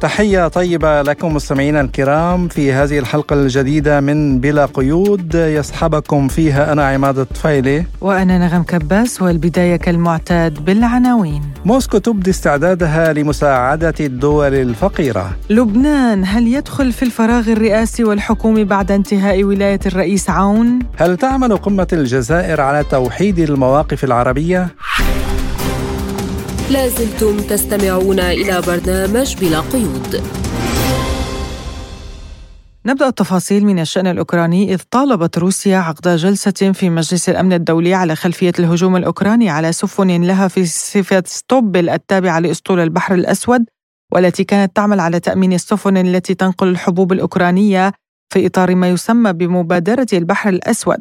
تحية طيبة لكم مستمعينا الكرام في هذه الحلقة الجديدة من بلا قيود يصحبكم فيها أنا عماد الطفيلي وأنا نغم كباس والبداية كالمعتاد بالعناوين موسكو تبدي استعدادها لمساعدة الدول الفقيرة لبنان هل يدخل في الفراغ الرئاسي والحكومي بعد انتهاء ولاية الرئيس عون؟ هل تعمل قمة الجزائر على توحيد المواقف العربية؟ لازلتم تستمعون إلى برنامج بلا قيود. نبدأ التفاصيل من الشأن الأوكراني إذ طالبت روسيا عقد جلسة في مجلس الأمن الدولي على خلفية الهجوم الأوكراني على سفن لها في سيفاستوبل التابعة لأسطول البحر الأسود والتي كانت تعمل على تأمين السفن التي تنقل الحبوب الأوكرانية في إطار ما يسمى بمبادرة البحر الأسود.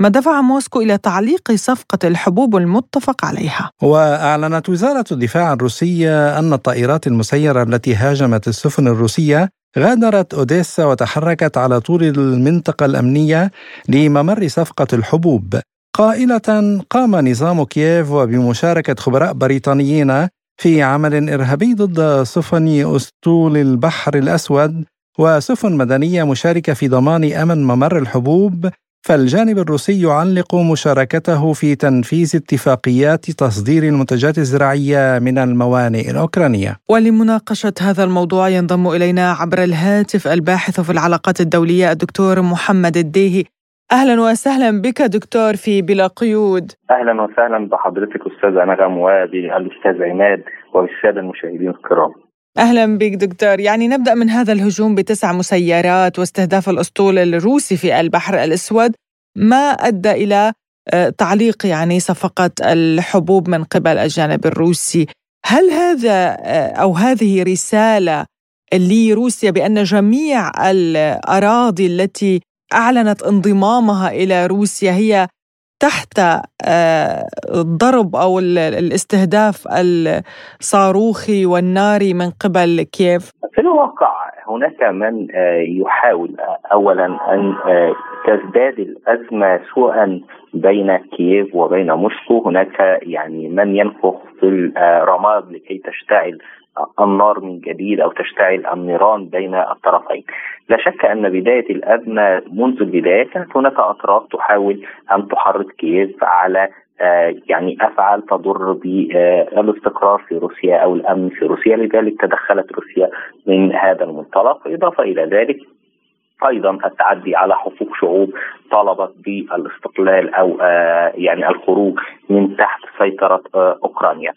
ما دفع موسكو إلى تعليق صفقة الحبوب المتفق عليها. وأعلنت وزارة الدفاع الروسية أن الطائرات المسيرة التي هاجمت السفن الروسية غادرت أوديسا وتحركت على طول المنطقة الأمنية لممر صفقة الحبوب. قائلة قام نظام كييف وبمشاركة خبراء بريطانيين في عمل إرهابي ضد سفن أسطول البحر الأسود وسفن مدنية مشاركة في ضمان أمن ممر الحبوب فالجانب الروسي يعلق مشاركته في تنفيذ اتفاقيات تصدير المنتجات الزراعية من الموانئ الأوكرانية. ولمناقشة هذا الموضوع ينضم إلينا عبر الهاتف الباحث في العلاقات الدولية الدكتور محمد الديهي. أهلا وسهلا بك دكتور في بلا قيود. أهلا وسهلا بحضرتك استاذه نغم وبالاستاذ عماد وبالساده المشاهدين الكرام. أهلا بك دكتور. يعني نبدأ من هذا الهجوم بتسع مسيرات واستهداف الأسطول الروسي في البحر الأسود. ما أدى إلى آه، تعليق يعني صفقه الحبوب من قبل الجانب الروسي؟ هل هذا آه، أو هذه رسالة لروسيا بأن جميع الأراضي التي أعلنت انضمامها إلى روسيا هي تحت آه، الضرب أو الاستهداف الصاروخي والناري من قبل كييف؟ في الواقع هناك من آه، يحاول آه، اولا أن تزداد الازمه سوءا بين كييف وبين موسكو هناك يعني من ينفخ في الرماد لكي تشتعل النار من جديد أو تشتعل النيران بين الطرفين. لا شك أن بداية الأزمة منذ البداية كانت هناك أطراف تحاول أن تحرض كييف على آه، يعني أفعال تضر بالاستقرار في روسيا أو الأمن في روسيا لذلك تدخلت روسيا من هذا المنطلق إضافة إلى ذلك أيضا التعدي على حقوق شعوب طالبت بالاستقلال أو آه، يعني الخروج من تحت سيطرة آه، أوكرانيا.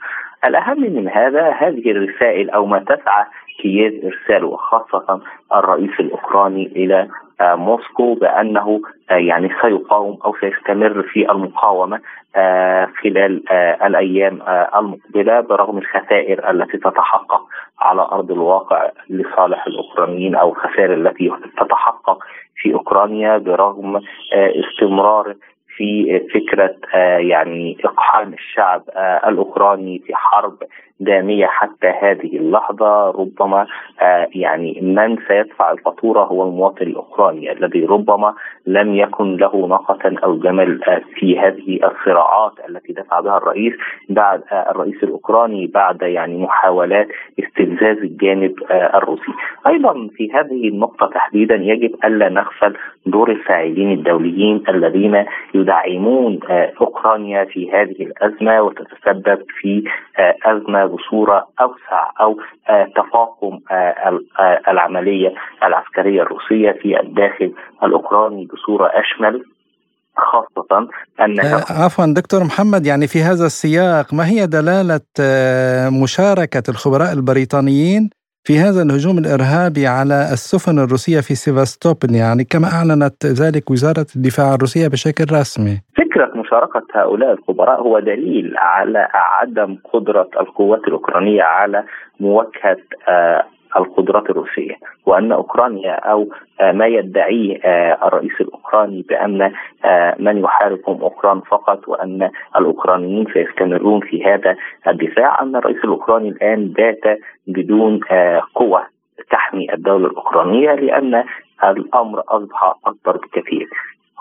الأهم من هذا هذه الرسائل أو ما تسعى كييف ارساله وخاصة الرئيس الأوكراني إلى آه، موسكو بأنه آه، يعني سيقاوم أو سيستمر في المقاومة آه، خلال الأيام المقبلة برغم الخسائر التي تتحقق على أرض الواقع لصالح الأوكرانيين أو الخسائر التي تتحقق في أوكرانيا برغم استمرار في فكرة يعني إقحام الشعب الأوكراني في حرب دامية حتى هذه اللحظة ربما آه، يعني من سيدفع الفاتورة هو المواطن الأوكراني الذي ربما لم يكن له ناقه أو جمل آه، في هذه الصراعات التي دفع بها الرئيس بعد آه، الرئيس الأوكراني بعد يعني محاولات استفزاز الجانب الروسي. أيضا في هذه النقطة تحديدا يجب ألا نغفل دور الفاعلين الدوليين الذين يدعمون اوكرانيا في هذه الأزمة وتتسبب في أزمة بصورة أوسع أو آه، تفاقم آه، آه، العملية العسكرية الروسية في الداخل الأوكراني بصورة أشمل خاصة أن عفوا دكتور محمد يعني في هذا السياق ما هي دلالة مشاركة الخبراء البريطانيين في هذا الهجوم الإرهابي على السفن الروسية في سيفاستوبل يعني كما أعلنت ذلك وزارة الدفاع الروسية بشكل رسمي. فكرة مشاركة هؤلاء الخبراء هو دليل على عدم قدرة القوات الأوكرانية على مواجهة آه، القدرات الروسية وأن أوكرانيا أو ما يدعيه الرئيس الأوكراني بأن من يحاربهم أوكران فقط وأن الأوكرانيين سيستمرون في هذا الدفاع أن الرئيس الأوكراني الآن بات بدون قوة تحمي الدولة الأوكرانية لأن الأمر أصبح أكبر بكثير.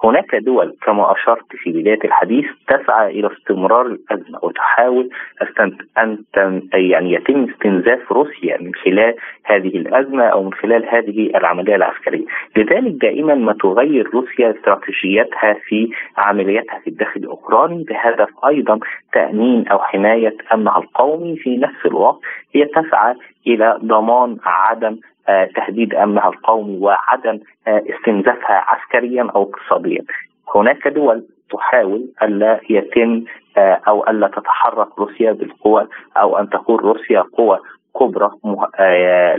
هناك دول كما أشرت في بداية الحديث تسعى إلى استمرار الأزمة وتحاول أن يعني يتم استنزاف روسيا من خلال هذه الأزمة أو من خلال هذه العملية العسكرية، لذلك دائما ما تغير روسيا استراتيجيتها في عملياتها في الداخل الاوكراني بهدف أيضا تأمين أو حماية أمنها القومي في نفس الوقت هي تسعى إلى ضمان عدم تهديد أمنها القومي وعدم آه، استنزافها عسكريا أو اقتصاديا. هناك دول تحاول ألا يتم آه، أو ألا تتحرك روسيا بالقوى أو أن تكون روسيا قوى كبرى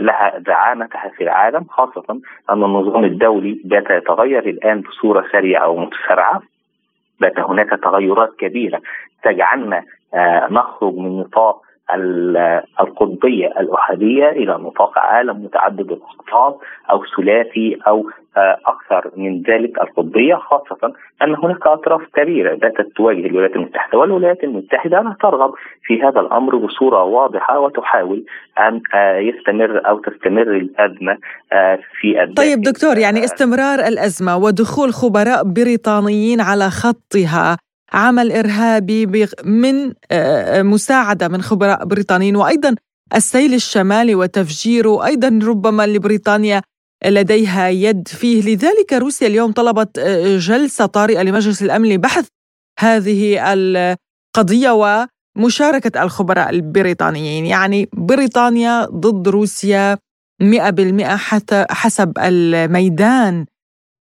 لها زعامتها في العالم خاصة أن النظام الدولي بات يتغير الآن بصورة سريعة ومتسارعة بات هناك تغيرات كبيرة تجعلنا نخرج من نطاق القطبية الأحادية إلى نطاق عالم متعدد الأقطاب أو ثلاثي أو آه، أكثر من ذلك القطبية خاصة أن هناك أطراف كبيرة باتت تواجه الولايات المتحدة والولايات المتحدة لا ترغب في هذا الأمر بصورة واضحة وتحاول أن آه، يستمر أو تستمر الأزمة آه، في طيب دكتور يعني استمرار الأزمة ودخول خبراء بريطانيين على خطها عمل إرهابي من آه، آه، مساعدة من خبراء بريطانيين وأيضا السيل الشمالي وتفجيره أيضا ربما لبريطانيا لديها يد فيه. لذلك روسيا اليوم طلبت آه، جلسة طارئة لمجلس الأمن لبحث هذه القضية ومشاركة الخبراء البريطانيين. يعني بريطانيا ضد روسيا مئة بالمئة حسب الميدان.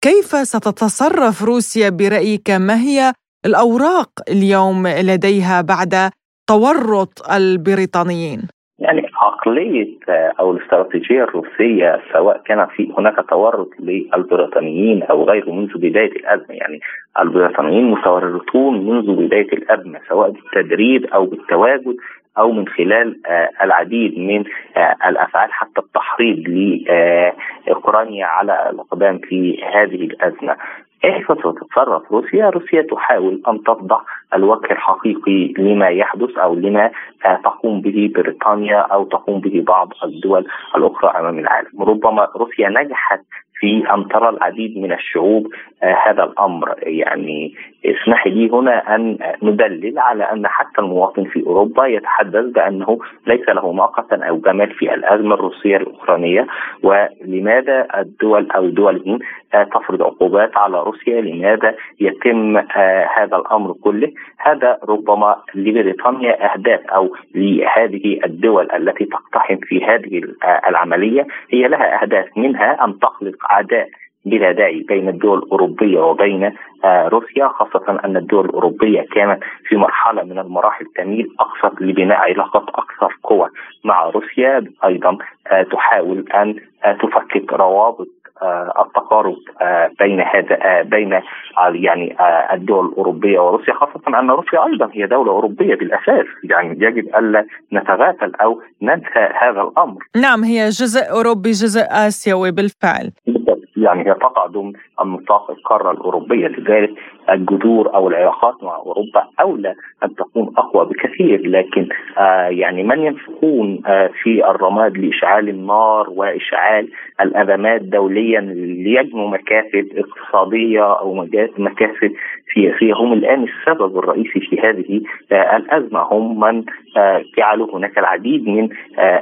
كيف ستتصرف روسيا برأيك؟ ما هي الأوراق اليوم لديها بعد تورط البريطانيين؟ يعني عقلية أو الاستراتيجية الروسية سواء كان في هناك تورط للبريطانيين أو غيره منذ بداية الأزمة يعني البريطانيين متورطون منذ بداية الأزمة سواء بالتدريب أو بالتواجد أو من خلال آه، العديد من آه، الأفعال حتى التحريض لاوكرانيا على الأقدام في هذه الأزمة كيف ستتصرف روسيا؟ روسيا تحاول أن تفضح الوجه الحقيقي لما يحدث أو لما تقوم به بريطانيا أو تقوم به بعض الدول الأخرى أمام العالم، ربما روسيا نجحت في أن ترى العديد من الشعوب آه هذا الأمر يعني اسمحي لي هنا أن ندلل على أن حتى المواطن في أوروبا يتحدث بأنه ليس له ناقه أو جمل في الأزمة الروسية الأوكرانية ولماذا الدول أو دول آه تفرض عقوبات على روسيا لماذا يتم آه هذا الأمر كله؟ هذا ربما لبريطانيا أهداف أو لهذه الدول التي تقتحم في هذه آه، العملية. هي لها أهداف منها أن تخلق عداء بلا داعي بين الدول الأوروبية وبين آه، روسيا خاصة أن الدول الأوروبية كانت في مرحلة من المراحل تميل أكثر لبناء علاقات أكثر قوة مع روسيا. أيضا آه، تحاول آه، تفكك روابط التقارب بين هذا بين يعني الدول الأوروبية وروسيا خاصة أن روسيا أيضا هي دولة أوروبية بالأساس يعني يجب الا نتغافل أو ننسى هذا الأمر. نعم هي جزء أوروبي جزء آسيوي بالفعل. يعني هي تقع ضمن النطاق القارة الأوروبية لذلك الجذور أو العلاقات مع أوروبا اولى أن تكون أقوى بكثير لكن آه يعني من ينفقون آه في الرماد لإشعال النار وإشعال الأزمات دوليا ليجنوا مكاسب اقتصادية أو مكاسب سياسية؟ هم الآن السبب الرئيسي في هذه آه الأزمة. هم من جعلوا هناك العديد من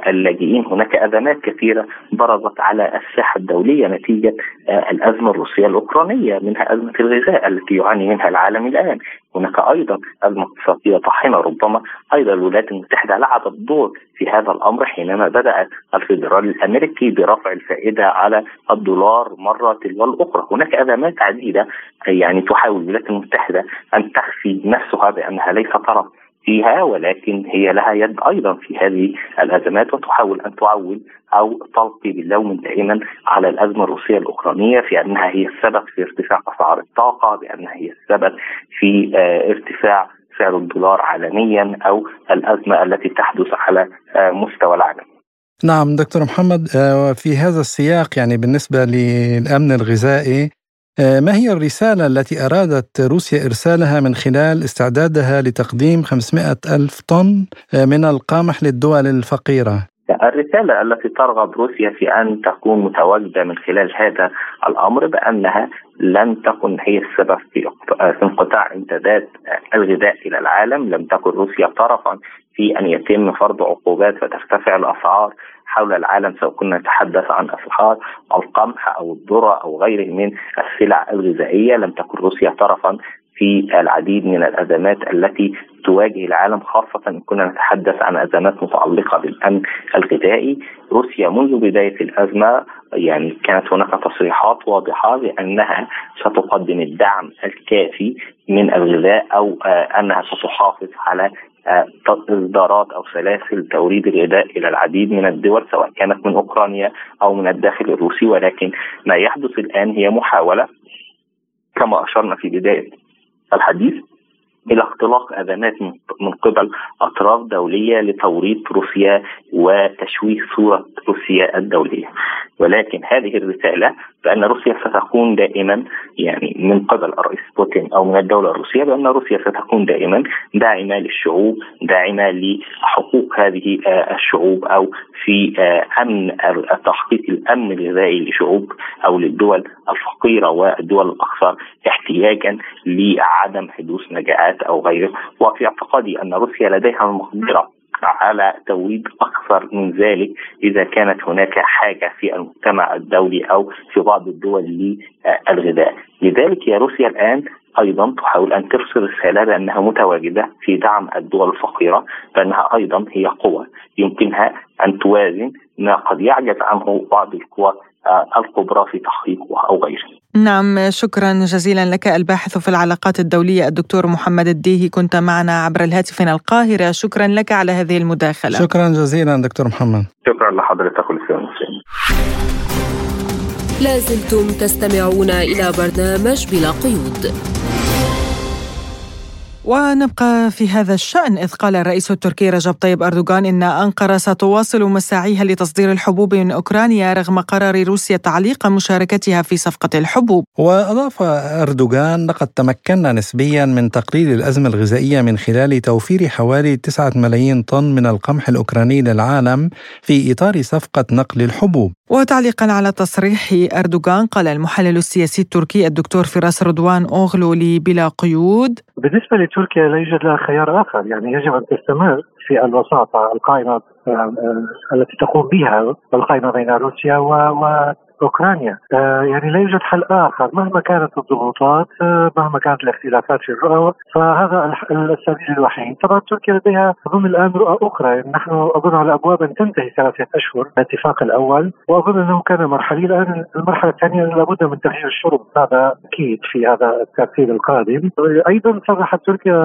اللاجئين. هناك أزمات كثيرة برزت على الساحة الدولية نتيجة الأزمة الروسية الأوكرانية منها أزمة الغذاء التي يعاني منها العالم الآن. هناك أيضا ازمه اقتصاديه طاحنة ربما أيضا الولايات المتحدة لعبت دور في هذا الأمر حينما بدا الفيدرالي الأمريكي برفع الفائدة على الدولار مرة تلو الأخرى، هناك أزمات عديدة يعني تحاول الولايات المتحدة أن تخفي نفسها بأنها ليس طرف فيها ولكن هي لها يد أيضا في هذه الأزمات وتحاول أن تعول أو تلقي باللوم دائما على الأزمة الروسية الأوكرانية في أنها هي السبب في ارتفاع أسعار الطاقة بانها هي السبب في آه، ارتفاع سعر الدولار عالميا أو الأزمة التي تحدث على آه، مستوى العالم. نعم دكتور محمد آه، في هذا السياق يعني بالنسبة للأمن الغذائي ما هي الرسالة التي أرادت روسيا إرسالها من خلال استعدادها لتقديم 500 ألف طن آه، من القمح للدول الفقيرة؟ الرسالة التي ترغب روسيا في أن تكون متواجدة من خلال هذا الأمر بأنها لن تكن هي السبب في انقطاع امدادات الغذاء إلى العالم لم تكن روسيا طرفا في أن يتم فرض عقوبات فترتفع الأسعار حول العالم سواء كنا نتحدث عن اسعار القمح أو الذرة أو غيره من السلع الغذائية. لم تكن روسيا طرفا في العديد من الأزمات التي تواجه العالم خاصة إن كنا نتحدث عن أزمات متعلقة بالأمن الغذائي. روسيا منذ بداية الأزمة يعني كانت هناك تصريحات واضحة بانها ستقدم الدعم الكافي من الغذاء أو آه، أنها ستحافظ على إصدارات أو سلاسل توريد الغذاء إلى العديد من الدول سواء كانت من أوكرانيا أو من الداخل الروسي ولكن ما يحدث الآن هي محاولة كما أشرنا في بداية الحديث إلى اختلاق أزمات من قبل أطراف دولية لتوريط روسيا وتشويه صورة روسيا الدولية. ولكن هذه الرسالة بأن روسيا ستكون دائما يعني من قبل الرئيس بوتين أو من الدولة الروسية بأن روسيا ستكون دائما داعمة للشعوب داعمة لحقوق هذه آه، الشعوب أو في آه، أمن تحقيق الأمن الغذائي لشعوب أو للدول الفقيرة والدول الأكثر احتياجا لعدم حدوث مجاعات أو غيره. وفي اعتقادي أن روسيا لديها المقدرة على توريد أكثر من ذلك إذا كانت هناك حاجة في المجتمع الدولي أو في بعض الدول للغذاء، لذلك يا روسيا الآن أيضا تحاول أن ترسل رساله بأنها متواجدة في دعم الدول الفقيرة بأنها أيضا هي قوة. يمكنها أن توازن ما قد يعجز عنه بعض القوى الكبرى في تحقيقها أو غيره. نعم شكرا جزيلا لك الباحث في العلاقات الدولية الدكتور محمد الديهي كنت معنا عبر الهاتف من القاهرة شكرا لك على هذه المداخلة. شكرا جزيلا دكتور محمد. شكرا لحضرتك لازلتم تستمعون إلى برنامج بلا قيود. ونبقى في هذا الشأن إذ قال الرئيس التركي رجب طيب أردوغان إن أنقرة ستواصل مساعيها لتصدير الحبوب من أوكرانيا رغم قرار روسيا تعليق مشاركتها في صفقة الحبوب. وأضاف أردوغان لقد تمكنا نسبيا من تقليل الأزمة الغذائية من خلال توفير حوالي 9 ملايين طن من القمح الأوكراني للعالم في إطار صفقة نقل الحبوب. وتعليقا على تصريح أردوغان قال المحلل السياسي التركي الدكتور فراس رضوان أوغلو بلا قيود. بالنسبة لتركيا لا يوجد لها خيار آخر يعني يجب أن تستمر في الوساطة القائمة آه، آه، التي تقوم بها القائمة بين روسيا و أوكرانيا. آه يعني لا يوجد حل آخر. مهما كانت الضغوطات آه مهما كانت الاختلافات في الرؤى فهذا السبيل الوحيد. طبعا تركيا لديها اظن الآن رؤى أخرى. نحن أظن على أبواب أن تنتهي ثلاثة أشهر الاتفاق الأول. وأظن أنه كان مرحلي. الآن المرحلة الثانية لابد من تغيير الشروط هذا أكيد في هذا الترتيب القادم. أيضا صرحت تركيا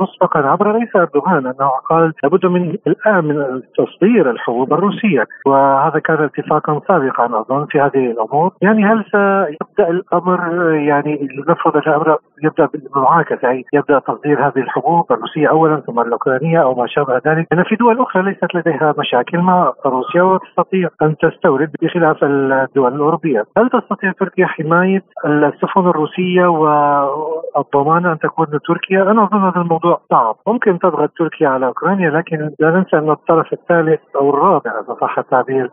مسبقا عبر رئيس أردوغان أنه قال لابد من الآن من تصدير الحبوب الروسية. وهذا كان اتفاقا سابقا أظن في هذه الأمور؟ يعني هل سيبدأ الأمر يعني نفرض الأمر يبدأ بالمعاكسة يعني يبدأ تصدير هذه الحبوب الروسية اولا ثم الأوكرانية أو ما شابه ذلك؟ لأن في دول أخرى ليست لديها مشاكل مع روسيا وتستطيع أن تستورد بخلاف الدول الأوروبية. هل تستطيع تركيا حماية السفن الروسية والضمان أن تكون تركيا؟ أنا أظن هذا الموضوع صعب. ممكن تضغط تركيا على أوكرانيا لكن لا ننسى أن الطرف الثالث أو الرابع اذا صح التعبير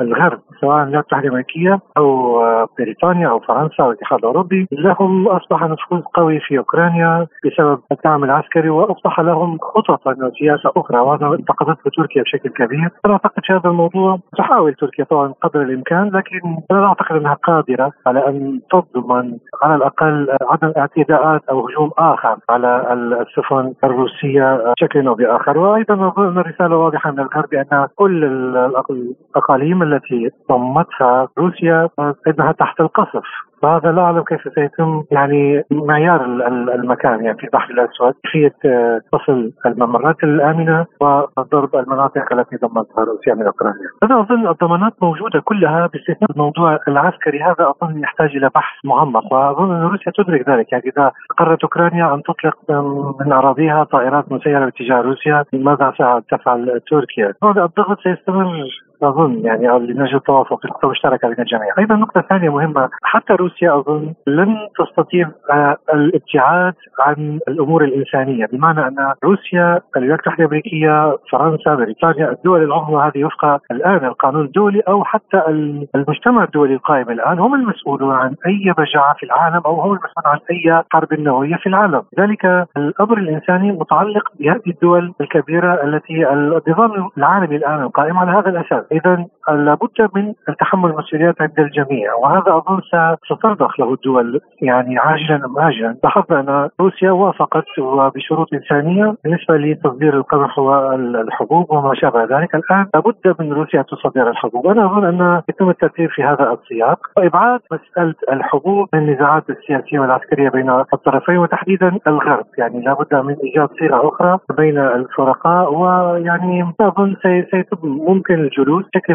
الغرب سواء الولايات المتحده الامريكيه أو بريطانيا أو فرنسا أو الاتحاد الأوروبي لهم أصبح نفوذ قوي في أوكرانيا بسبب الدعم العسكري وأصبح لهم خطط وسياسه أخرى وهذا انتقدته تركيا بشكل كبير. أنا أعتقد هذا الموضوع. تحاول تركيا طبعا قدر الإمكان لكن أنا أعتقد أنها قادرة على أن تضمن على الأقل عدم اعتداءات أو هجوم آخر على السفن الروسية بشكل أو بآخر. وأيضا أظن الرسالة واضحة من الغرب بأن كل الأقاليم التي ضمتها روسيا إنها تحت القصف فهذا لا أعلم كيف سيتم يعني معيار المكان يعني في البحر الأسود كيفية آه، فصل الممرات الآمنة وضرب المناطق التي ضمتها روسيا من أوكرانيا. أنا أظن الضمانات موجودة كلها باستثناء الموضوع العسكري هذا أظن يحتاج إلى بحث معمق وأظن أن روسيا تدرك ذلك يعني إذا قررت أوكرانيا أن تطلق من أراضيها طائرات مسيرة باتجاه روسيا ماذا ستفعل تركيا؟ هذا الضغط سيستمر اظن يعني أو لنجد توافق نقطه مشتركه بين الجميع، أيضا نقطة ثانية مهمة. حتى روسيا أظن لن تستطيع آه، الابتعاد عن الأمور الإنسانية، بمعنى أن روسيا، الولايات المتحدة الأمريكية، فرنسا، بريطانيا، الدول العظمى هذه وفق الآن القانون الدولي أو حتى المجتمع الدولي القائم الآن هم المسؤولون عن أي مجاعة في العالم أو هم المسؤولون عن أي حرب نووية في العالم، ذلك الأمر الإنساني متعلق بهذه الدول الكبيرة التي النظام العالمي الآن القائم على هذا الأساس، اذا لابد من تحمل المسؤوليات عند الجميع وهذا أظن سترضخ له الدول يعني عاجلا أم اجلا لاحظنا أن روسيا وافقت وبشروط إنسانية بالنسبة لتصدير القمح والحبوب وما شابه ذلك. الآن لابد من روسيا تصدر الحبوب. أنا أظن أن يتم الترتيب في هذا السياق. وإبعاد مسألة الحبوب من النزاعات السياسية والعسكرية بين الطرفين وتحديدا الغرب. يعني لابد من إيجاد صيغة أخرى بين الفرقاء ويعني أظن سيتم ممكن الجلوس بشكل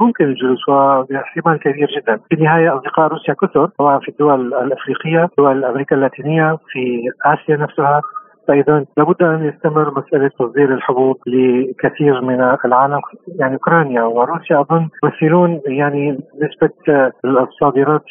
ممكن الجلوس وباحتمال كبير جدا. في النهاية أصدقاء روسيا كثر سواء في الدول الأفريقية دول أمريكا اللاتينية في آسيا نفسها. فاذا لابد أن يستمر مسألة تصدير الحبوب لكثير من العالم يعني أوكرانيا وروسيا أظن يمثلون يعني نسبة الصادرات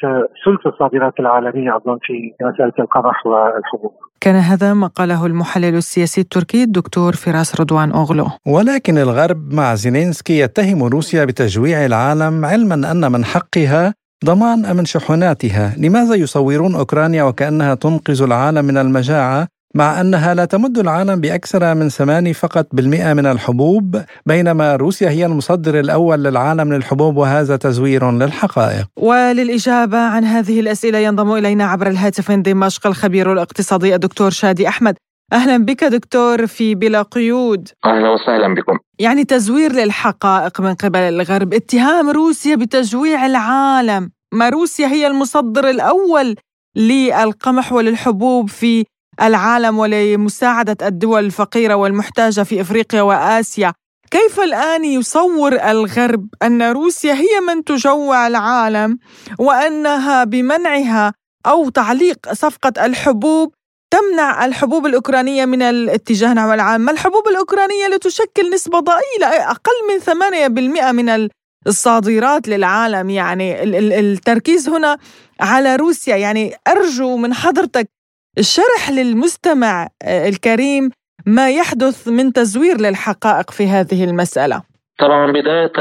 ثلث الصادرات العالمية أظن في مسألة القمح والحبوب. كان هذا ما قاله المحلل السياسي التركي الدكتور فراس رضوان أوغلو. ولكن الغرب مع زيلينسكي يتهم روسيا بتجويع العالم علما أن من حقها ضمان أمن شحناتها، لماذا يصورون أوكرانيا وكأنها تنقذ العالم من المجاعة مع أنها لا تمد العالم بأكثر من ثماني فقط بالمئة من الحبوب بينما روسيا هي المصدر الأول للعالم للحبوب وهذا تزوير للحقائق. وللإجابة عن هذه الأسئلة ينضم إلينا عبر الهاتف من دمشق الخبير الاقتصادي الدكتور شادي أحمد. أهلا بك دكتور في بلا قيود. أهلا وسهلا بكم. يعني تزوير للحقائق من قبل الغرب اتهام روسيا بتجويع العالم. ما روسيا هي المصدر الأول للقمح وللحبوب في العالم ولمساعدة الدول الفقيرة والمحتاجة في إفريقيا وآسيا. كيف الآن يصور الغرب أن روسيا هي من تجوع العالم وأنها بمنعها أو تعليق صفقة الحبوب؟ تمنع الحبوب الأوكرانية من الاتجاه نحو العالم، الحبوب الأوكرانية لتشكل نسبة ضئيلة أقل من 8% من الصادرات للعالم؟ يعني التركيز هنا على روسيا. يعني أرجو من حضرتك الشرح للمستمع آه، الكريم ما يحدث من تزوير للحقائق في هذه المسألة. طبعا بداية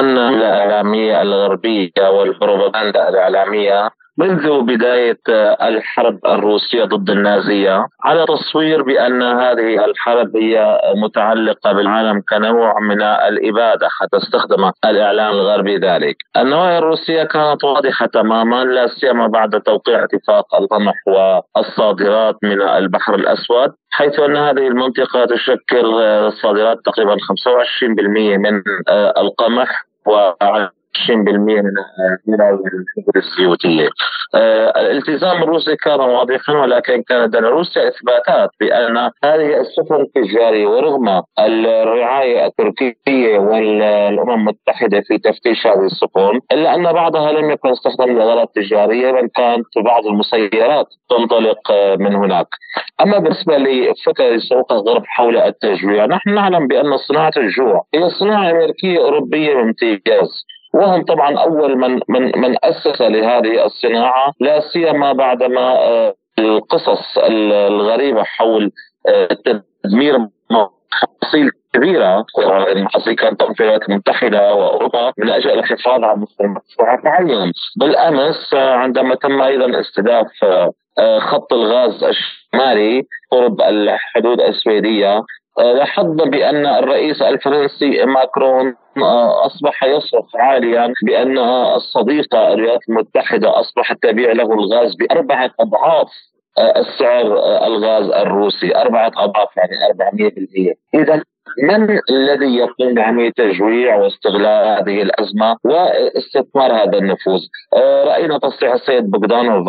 الإعلامية الغربية والبروباغندا الإعلامية منذ بداية الحرب الروسية ضد النازية على تصوير بأن هذه الحرب هي متعلقة بالعالم كنوع من الإبادة حتى استخدم الإعلام الغربي ذلك. النوايا الروسية كانت واضحة تماما لا سيما بعد توقيع اتفاق القمح والصادرات من البحر الأسود حيث أن هذه المنطقة تشكل الصادرات تقريبا 25% من القمح. وعلى 20% من الحبوب الزيوتيه. آه، الالتزام الروسي كان واضحا ولكن كان لدى روسيا إثباتات بأن هذه السفن التجاريه ورغم الرعاية التركية والأمم المتحدة في تفتيش هذه السفن إلا أن بعضها لم يكن استخدم لغرض تجارية بل كانت بعض المسيرات تنطلق من هناك. أما بالنسبة لفكره سوق الغرب حول التجويع، نحن نعلم بأن صناعة الجوع هي صناعة أمريكية أوروبية بامتياز. وهم طبعا أول من من من أسس لهذه الصناعة لا سيما بعدما آه، القصص الغريبة حول آه، تدمير محاصيل كبيرة المحاصيل كانت في الولايات المتحدة وأوروبا من أجل الحفاظ على مصطلحات معينه بالأمس آه، عندما تم أيضا استهداف خط الغاز الشمالي قرب الحدود السويدية لاحظنا بأن الرئيس الفرنسي ماكرون آه، أصبح يصرخ عاليا بأن الصديقه الولايات المتحدة اصبحت تبيع له الغاز بأربعة أضعاف آه، السعر آه، الغاز الروسي أربعة أضعاف يعني 400% إذا من الذي يقوم بعملية تجويع واستغلال هذه الأزمة واستثمار هذا النفوذ؟ آه، رأينا تصريح السيد بوغدانوف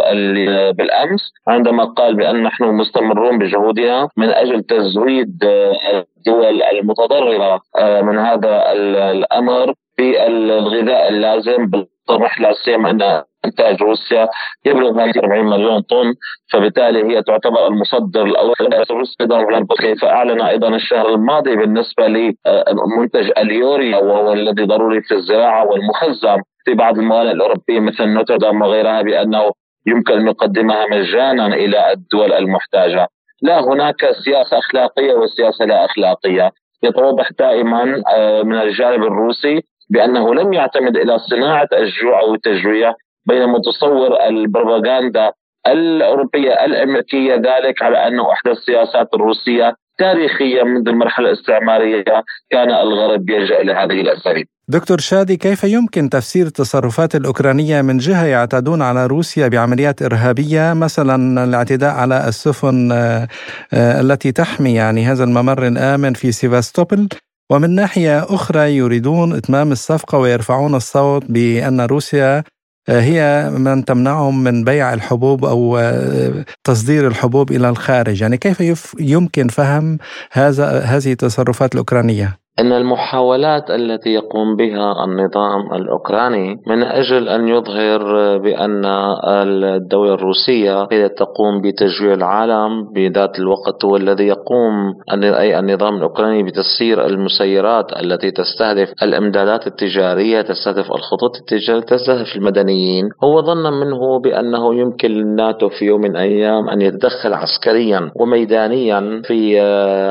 بالأمس عندما قال بأن نحن مستمرون بجهودنا من أجل تزويد آه، الدول المتضررة آه، من هذا الأمر بالغذاء اللازم بالطرح لا سيما أن إنتاج روسيا يبلغ 40 مليون طن فبالتالي هي تعتبر المصدر الأول روسيا كيف اعلن أيضا الشهر الماضي بالنسبة لمنتج اليوريا وهو الذي ضروري في الزراعة والمخزن في بعض الموانئ الأوروبية مثل نوتردام وغيرها بأنه يمكن أن يقدمها مجانا إلى الدول المحتاجة. لا هناك سياسة أخلاقية وسياسة لا أخلاقية. يتوضح دائما آه، من الجانب الروسي بأنه لم يعتمد إلى صناعة الجوع أو التجويع بينما تصور البروباغندا الأوروبية الأمريكية ذلك على أنه إحدى السياسات الروسية تاريخيا منذ المرحلة الاستعمارية كان الغرب يلجأ إلى هذه الاساليب. دكتور شادي كيف يمكن تفسير التصرفات الأوكرانية من جهة يعتادون على روسيا بعمليات إرهابية مثلا الاعتداء على السفن آه، آه، التي تحمي يعني هذا الممر الآمن في سيفاستوبل ومن ناحية أخرى يريدون إتمام الصفقة ويرفعون الصوت بأن روسيا آه، هي من تمنعهم من بيع الحبوب أو آه، تصدير الحبوب إلى الخارج، يعني كيف يمكن فهم هذا هذه التصرفات الأوكرانية؟ أن المحاولات التي يقوم بها النظام الأوكراني من أجل أن يظهر بأن الدولة الروسية هي تقوم بتجويع العالم بذات الوقت هو الذي يقوم أي النظام الأوكراني بتسيير المسيرات التي تستهدف الإمدادات التجارية تستهدف الخطوط التجارية تستهدف المدنيين. هو ظن منه بأنه يمكن للناتو في يوم من الأيام أن يتدخل عسكريا وميدانيا في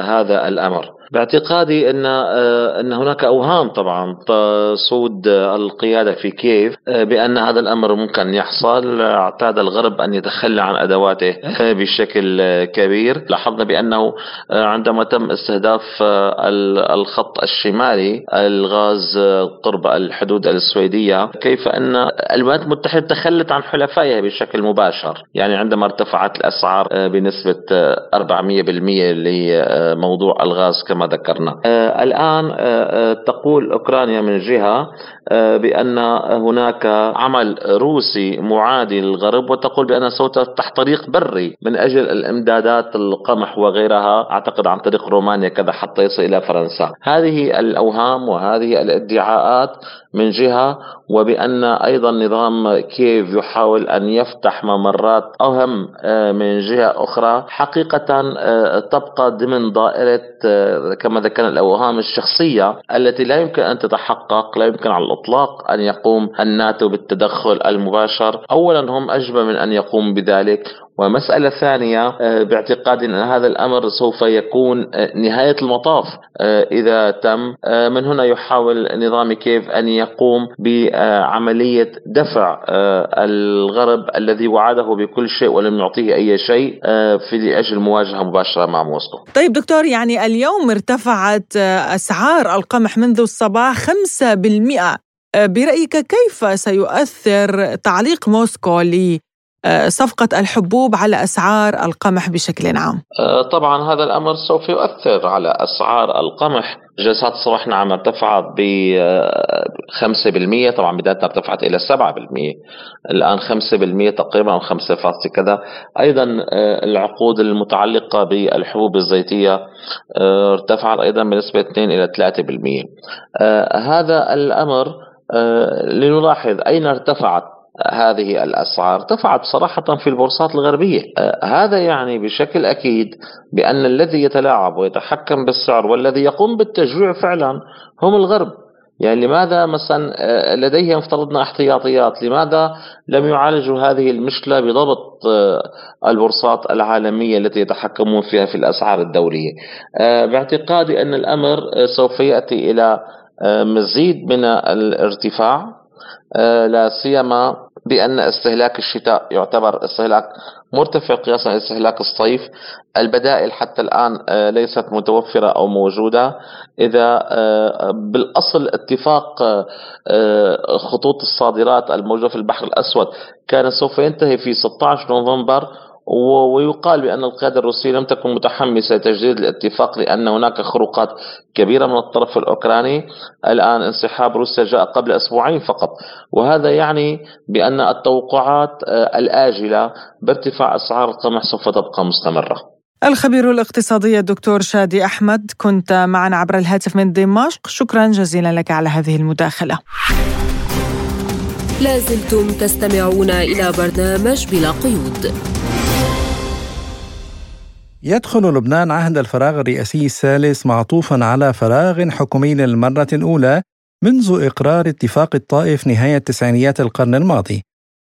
هذا الأمر. باعتقادي إن آه، إن هناك أوهام طبعا تسود القيادة في كييف آه، بأن هذا الأمر ممكن يحصل. اعتاد الغرب أن يتخلى عن أدواته آه، بشكل كبير. لاحظنا بأنه عندما تم استهداف الخط الشمالي الغاز قرب الحدود السويدية كيف أن الولايات المتحدة تخلت عن حلفائها بشكل مباشر. يعني عندما ارتفعت الأسعار بنسبة 400% لموضوع الغاز كما كما ذكرنا. آه، الآن آه، آه، تقول أوكرانيا من جهة بأن هناك عمل روسي معادي للغرب وتقول بأن سوف تفتح طريق بري من أجل الإمدادات القمح وغيرها. أعتقد عن طريق رومانيا كذا حتى يصل إلى فرنسا. هذه الأوهام وهذه الادعاءات من جهة وبأن أيضا نظام كييف يحاول أن يفتح ممرات أهم من جهة أخرى. حقيقة تبقى ضمن دائرة كما ذكرنا الأوهام الشخصية التي لا يمكن أن تتحقق لا يمكن على الإطلاق أن يقوم الناتو بالتدخل المباشر. أولا هم أجبى من أن يقوم بذلك. ومسألة ثانية آه، باعتقادي أن هذا الأمر سوف يكون آه، نهاية المطاف آه، إذا تم. من هنا يحاول نظام كيف أن يقوم بعملية دفع الغرب الذي وعده بكل شيء ولم يعطيه أي شيء في أجل مواجهة مباشرة مع موسكو. طيب دكتور يعني اليوم ارتفعت أسعار القمح منذ الصباح 5% برأيك كيف سيؤثر تعليق موسكو صفقة الحبوب على أسعار القمح بشكل عام؟ آه، طبعا هذا الأمر سوف يؤثر على أسعار القمح. جلسات الصباح نعم ارتفعت ب 5% طبعا بدايتها ارتفعت إلى 7% الآن 5% تقريبا أو 5 كذا. أيضا آه، العقود المتعلقة بالحبوب الزيتية ارتفعت أيضا بنسبة 2 إلى 3% هذا الأمر لنلاحظ أين ارتفعت هذه الأسعار. ارتفعت صراحة في البورصات الغربية. آه، هذا يعني بشكل أكيد بأن الذي يتلاعب ويتحكم بالسعر والذي يقوم بالتجويع فعلا هم الغرب. يعني لماذا مثلا آه، لديهم افترضنا احتياطيات؟ لماذا لم يعالجوا هذه المشكلة بضبط آه، البورصات العالمية التي يتحكمون فيها في الأسعار الدولية؟ باعتقادي أن الأمر سوف يأتي إلى مزيد من الارتفاع. لا سيما بأن استهلاك الشتاء يعتبر استهلاك مرتفع قياسا استهلاك الصيف. البدائل حتى الآن آه، ليست متوفرة أو موجودة. إذا آه، بالأصل اتفاق خطوط الصادرات الموجودة في البحر الأسود كان سوف ينتهي في 16 نوفمبر ويقال بأن القيادة الروسية لم تكن متحمسة لتجديد الاتفاق لأن هناك خروقات كبيرة من الطرف الأوكراني. الآن انسحاب روسيا جاء قبل أسبوعين فقط وهذا يعني بأن التوقعات آه، الآجلة بارتفاع أسعار القمح سوف تبقى مستمرة. الخبير الاقتصادي الدكتور شادي أحمد كنت معنا عبر الهاتف من دمشق. شكرا جزيلا لك على هذه المداخلة. لازلتم تستمعون إلى برنامج بلا قيود. يدخل لبنان عهد الفراغ الرئاسي الثالث معطوفا على فراغ حكومي للمرة الأولى منذ إقرار اتفاق الطائف نهاية تسعينيات القرن الماضي.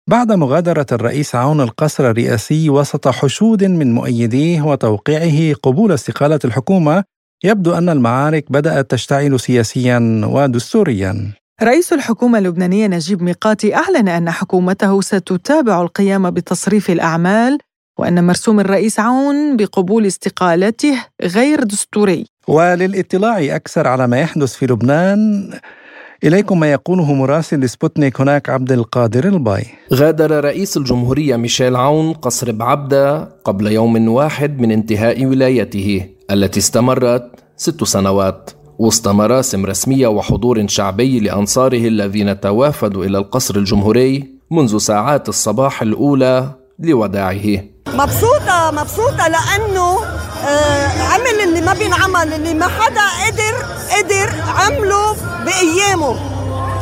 بعد مغادرة الرئيس عون القصر الرئاسي وسط حشود من مؤيديه وتوقيعه قبول استقالة الحكومة يبدو أن المعارك بدأت تشتعل سياسيا ودستوريا. رئيس الحكومة اللبنانية نجيب ميقاتي أعلن أن حكومته ستتابع القيام بتصريف الأعمال وأن مرسوم الرئيس عون بقبول استقالته غير دستوري. وللاطلاع أكثر على ما يحدث في لبنان إليكم ما يقوله مراسل سبوتنيك هناك عبد القادر الباي. غادر رئيس الجمهورية ميشيل عون قصر بعبدة قبل يوم واحد من انتهاء ولايته التي استمرت ست سنوات. وسط مراسم رسمية وحضور شعبي لأنصاره الذين توافدوا إلى القصر الجمهوري منذ ساعات الصباح الأولى لوداعه مبسوطة مبسوطة لأنه آه عمل اللي ما بينعمل اللي ما حدا قدر قدر عمله بأيامه.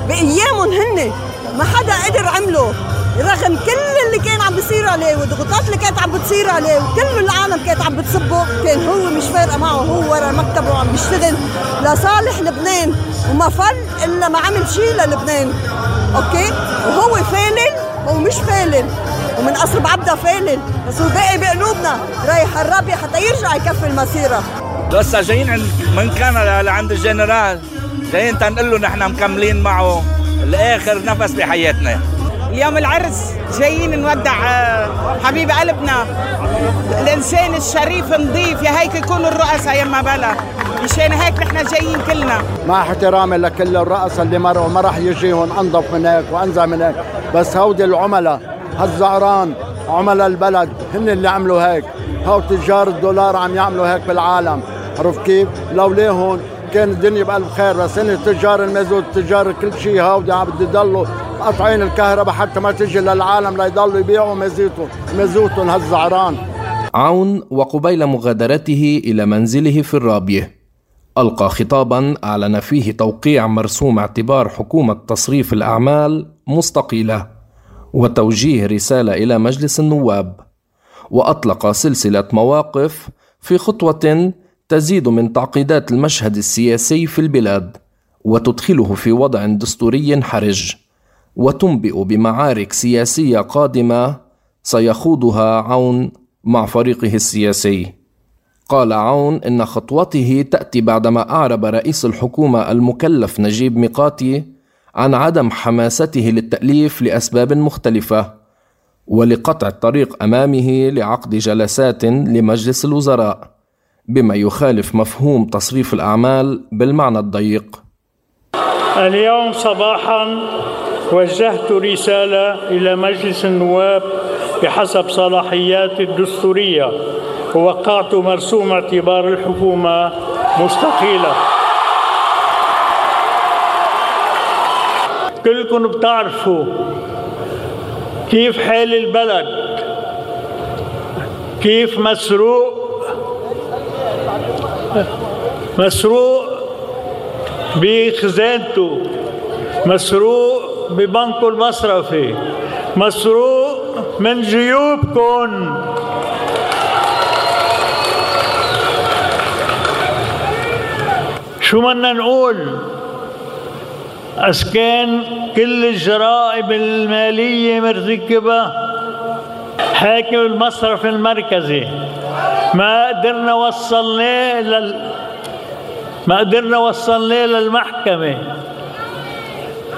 بأيامهم هن. ما حدا قدر عمله. رغم كل اللي كان عم بيصير عليه والضغوطات اللي كانت عم بتصير عليه وكل العالم كانت عم بتصبه كان هو مش فارقة معه هو ورا مكتبه وعم بيشتغل لصالح لبنان وما فل إلا ما عمل شيء للبنان. أوكي؟ وهو فالل هو مش فالل ومن قصر بعبدة فالل بس هو باقي بقلوبنا. رايح الرابية حتى يرجع يكفي المسيرة. لسه جايين من كندا لعند الجنرال. جايين تنقول له نحن مكملين معه لاخر نفس بحياتنا. اليوم العرس جايين نودع آه، حبيب قلبنا. الإنسان الشريف نظيف يا هيك يكونوا الرؤساء يما بلا. مشان هيك نحن جايين كلنا. مع احترامي لكل الرؤساء اللي مروا ما راح يجيهم أنظف من هيك وأنزع من هيك. بس هودي العملاء هالزعران عملاء البلد هن اللي عملوا هيك. هاو تجار الدولار عم يعملوا هيك بالعالم. عرف كيف؟ لولاهم كان الدنيا بألف خير بس هن تجار المازوت تجار كل شيء هودي عم بده يضلوا قطعين الكهرباء حتى ما تجي للعالم ليضلوا يبيعوا مازوتهم مازوتهم هالزعران عون وقبيل مغادرته إلى منزله في الرابية. ألقى خطابا أعلن فيه توقيع مرسوم اعتبار حكومة تصريف الأعمال مستقيلة. وتوجيه رسالة إلى مجلس النواب وأطلق سلسلة مواقف في خطوة تزيد من تعقيدات المشهد السياسي في البلاد وتدخله في وضع دستوري حرج وتنبئ بمعارك سياسية قادمة سيخوضها عون مع فريقه السياسي. قال عون إن خطوته تأتي بعدما أعرب رئيس الحكومة المكلف نجيب ميقاتي عن عدم حماسته للتأليف لأسباب مختلفة ولقطع الطريق أمامه لعقد جلسات لمجلس الوزراء بما يخالف مفهوم تصريف الأعمال بالمعنى الضيق. اليوم صباحا وجهت رسالة إلى مجلس النواب بحسب صلاحياتي الدستورية ووقعت مرسوم اعتبار الحكومة مستقيلة. كلكم بتعرفوا كيف حال البلد كيف مسروق مسروق بخزانته مسروق ببنكه المصرفي مسروق من جيوبكم. شو بدنا نقول؟ أسكان كل الجرائم المالية مرتكبة. حاكم المصرف المركزي. ما قدرنا وصلناه لل ما قدرنا وصلناه للمحكمة.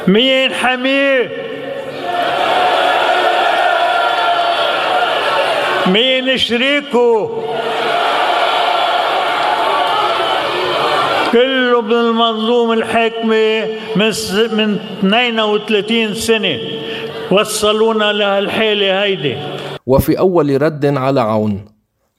مين حميه مين شريكه؟ كله من المنظومة الحاكمة من من 32 سنة. وصلونا لهالحالة هيدي. وفي أول رد على عون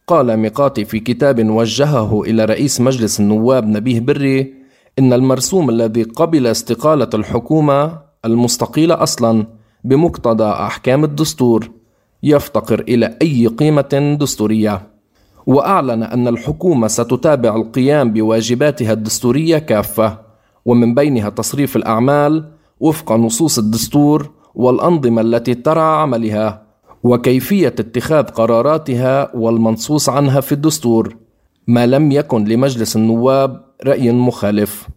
قال ميقاتي في كتاب وجهه إلى رئيس مجلس النواب نبيه بري إن المرسوم الذي قبل استقالة الحكومة المستقيلة أصلا بمقتضى أحكام الدستور يفتقر إلى أي قيمة دستورية. وأعلن أن الحكومة ستتابع القيام بواجباتها الدستورية كافة ومن بينها تصريف الأعمال وفق نصوص الدستور والأنظمة التي ترعى عملها وكيفية اتخاذ قراراتها والمنصوص عنها في الدستور ما لم يكن لمجلس النواب رأي مخالف.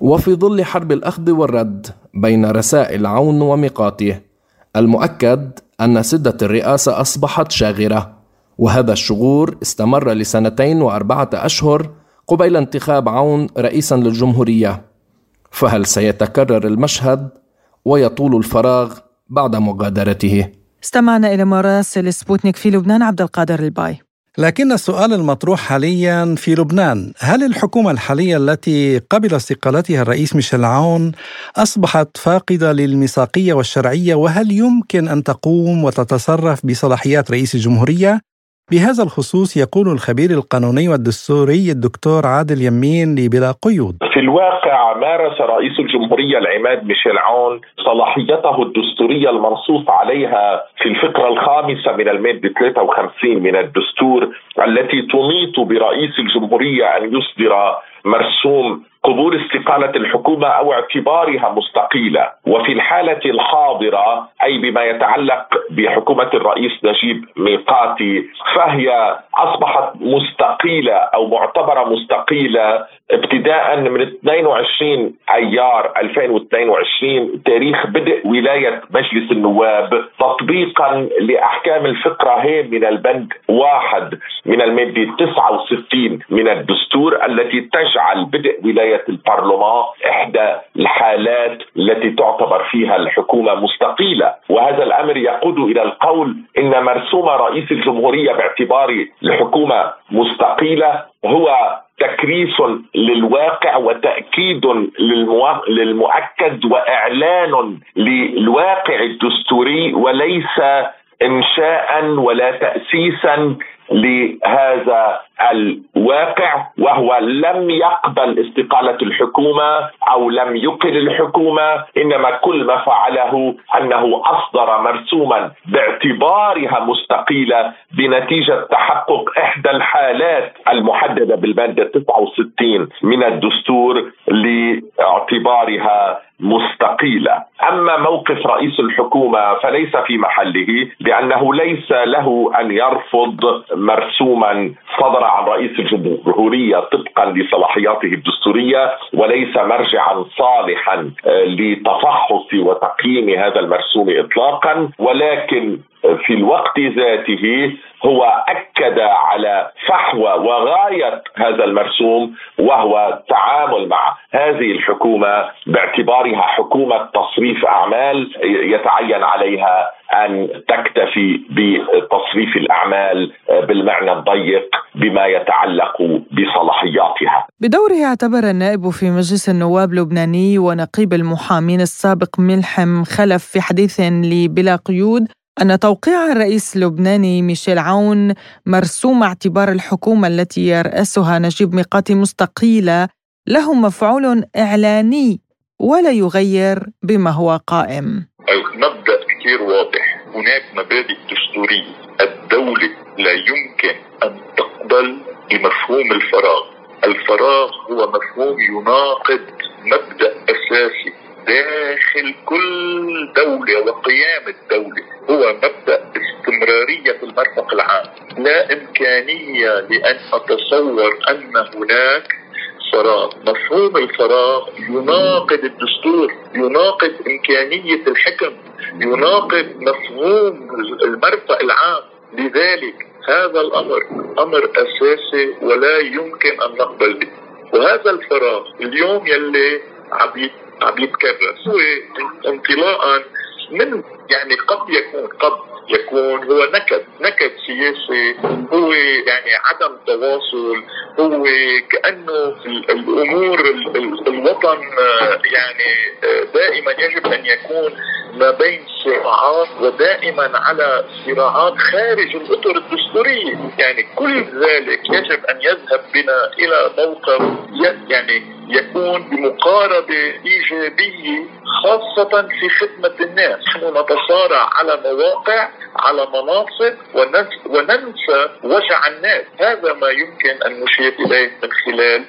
وفي ظل حرب الأخذ والرد بين رسائل عون وميقاته المؤكد أن سدة الرئاسة أصبحت شاغرة. وهذا الشغور استمر لسنتين وأربعة أشهر قبيل انتخاب عون رئيسا للجمهورية. فهل سيتكرر المشهد ويطول الفراغ بعد مغادرته؟ استمعنا إلى مراسل سبوتنيك في لبنان عبد القادر الباي. لكن السؤال المطروح حاليا في لبنان. هل الحكومة الحالية التي قبل استقالتها الرئيس ميشيل عون أصبحت فاقدة للميثاقية والشرعية وهل يمكن أن تقوم وتتصرف بصلاحيات رئيس الجمهورية؟ بهذا الخصوص يقول الخبير القانوني والدستوري الدكتور عادل يمين لبلا قيود. في الواقع مارس رئيس الجمهورية العماد ميشيل عون صلاحيته الدستورية المنصوص عليها في الفقرة الخامسة من المادة 53 من الدستور التي تنيط برئيس الجمهورية أن يصدر مرسوم قبول استقالة الحكومة أو اعتبارها مستقيلة. وفي الحالة الحاضرة أي بما يتعلق بحكومة الرئيس نجيب ميقاتي فهي أصبحت مستقيلة أو معتبرة مستقيلة ابتداء من 22 أيار 2022 تاريخ بدء ولاية مجلس النواب تطبيقا لأحكام الفقرة هي من البند واحد من المادة 69 من الدستور التي تجعل بدء ولايه البرلمان إحدى الحالات التي تعتبر فيها الحكومة مستقيلة. وهذا الأمر يقود إلى القول إن مرسوم رئيس الجمهورية باعتبار الحكومة مستقيلة هو تكريس للواقع وتأكيد للمؤكد وإعلان للواقع الدستوري وليس انشاء ولا تاسيسا لهذا الواقع وهو لم يقبل استقالة الحكومة أو لم يقل الحكومة إنما كل ما فعله أنه أصدر مرسوما باعتبارها مستقيلة بنتيجة تحقق إحدى الحالات المحددة بالماده 69 من الدستور لاعتبارها مستقيلة، أما موقف رئيس الحكومة فليس في محله لأنه ليس له أن يرفض مرسوما صدر عن رئيس الجمهورية طبقا لصلاحياته الدستورية وليس مرجعا صالحا آه، لتفحص وتقييم هذا المرسوم اطلاقا ولكن في الوقت ذاته هو أكد على فحوى وغاية هذا المرسوم وهو التعامل مع هذه الحكومة باعتبارها حكومة تصريف أعمال يتعين عليها أن تكتفي بتصريف الأعمال بالمعنى الضيق بما يتعلق بصلاحياتها. بدوره اعتبر النائب في مجلس النواب اللبناني ونقيب المحامين السابق ملحم خلف في حديث لبلا قيود أن توقيع الرئيس اللبناني ميشيل عون مرسوم اعتبار الحكومة التي يرأسها نجيب ميقاتي مستقيلة له مفعول إعلاني ولا يغير بما هو قائم. مبدأ كثير واضح. هناك مبادئ دستورية. الدولة لا يمكن أن تقبل بمفهوم الفراغ. الفراغ هو مفهوم يناقض مبدأ أساسي داخل كل دولة وقيام الدولة. هو مبدأ استمرارية المرفق العام. لا إمكانية لأن أتصور أن هناك فراغ. مفهوم الفراغ يناقض الدستور يناقض إمكانية الحكم يناقض مفهوم المرفق العام. لذلك هذا الأمر أمر أساسي ولا يمكن أن نقبل به. وهذا الفراغ اليوم يلي عم يتكرر. هو انطلاقا من يعني قد يكون قد يكون. هو نكد نكد سياسي هو يعني عدم تواصل هو كأنه الأمور الوطن يعني دائما يجب أن يكون ما بين صراعات ودائما على صراعات خارج الأطر الدستوريه، يعني كل ذلك يجب أن يذهب بنا إلى موقف يعني يكون بمقاربة إيجابية خاصة في خدمة الناس، نحن نتصارع على مواقع على مناصب وننسى وجع الناس، هذا ما يمكن أن نشير إليه من خلال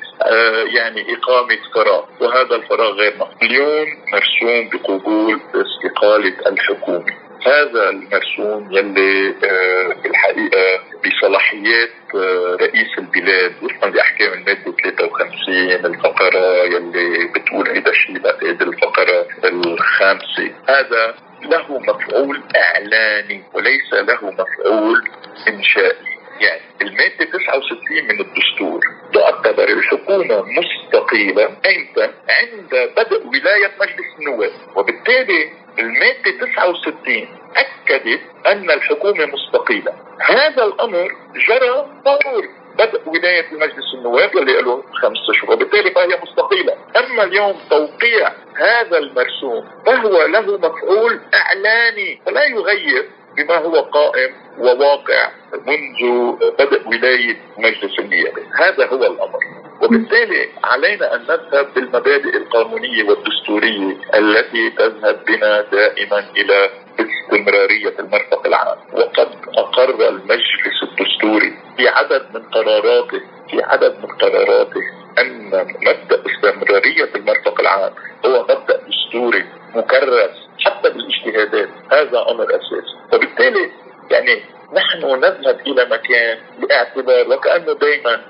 يعني إقامة فراغ، وهذا الفراغ غير مقبول. اليوم مرسوم بقبول استقالة الحكومة. هذا المرسوم يلي آه الحقيقة بصلاحيات آه رئيس البلاد وفقا لاحكام الماده 53 الفقرة يلي بتقول هيدا الشيء بعتقد الفقرة الخامسة هذا له مفعول إعلاني وليس له مفعول إنشائي يعني المادة 69 من الدستور تعتبر الحكومة مستقيلة إمتى؟ عند بدء ولاية مجلس النواب. وبالتالي المادة 69 أكدت أن الحكومة مستقيلة هذا الأمر جرى فور بدء ولاية مجلس النواب اللي له خمس أشهر وبالتالي فهي مستقيلة أما اليوم توقيع هذا المرسوم فهو له مفعول إعلاني. فلا يغير بما هو قائم وواقع. منذ بدء ولاية مجلس النيابة. هذا هو الأمر. وبالتالي علينا أن نذهب بالمبادئ القانونية والدستورية التي تذهب بنا دائما إلى استمرارية المرفق العام. وقد أقر المجلس الدستوري في عدد من قراراته في عدد من قراراته أن مبدأ استمرارية المرفق العام هو مبدأ دستوري مكرس حتى بالاجتهادات. هذا أمر أساسي. وبالتالي يعني نحن نذهب إلى مكان باعتبار وكأنه دائما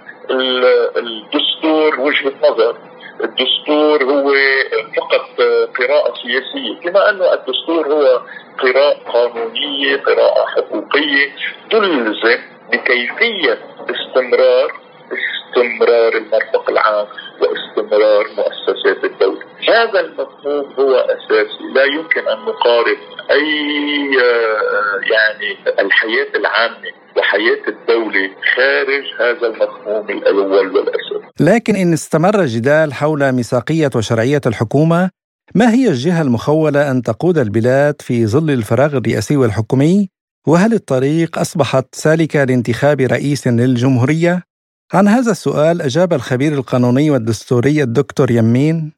الدستور وجهة نظر. الدستور هو فقط قراءة سياسية كما أنه الدستور هو قراءة قانونية قراءة حقوقية تلزم بكيفية استمرار استمرار المرفق العام. واستمرار مؤسسات الدولة هذا المفهوم هو أساسي لا يمكن أن نقارب أي يعني الحياة العامة وحياة الدولة خارج هذا المفهوم الأول والأساسي لكن إن استمر الجدال حول ميثاقية وشرعية الحكومة ما هي الجهة المخولة أن تقود البلاد في ظل الفراغ الرئاسي والحكومي؟ وهل الطريق أصبحت سالكة لانتخاب رئيس للجمهورية؟ عن هذا السؤال أجاب الخبير القانوني والدستوري الدكتور يمين.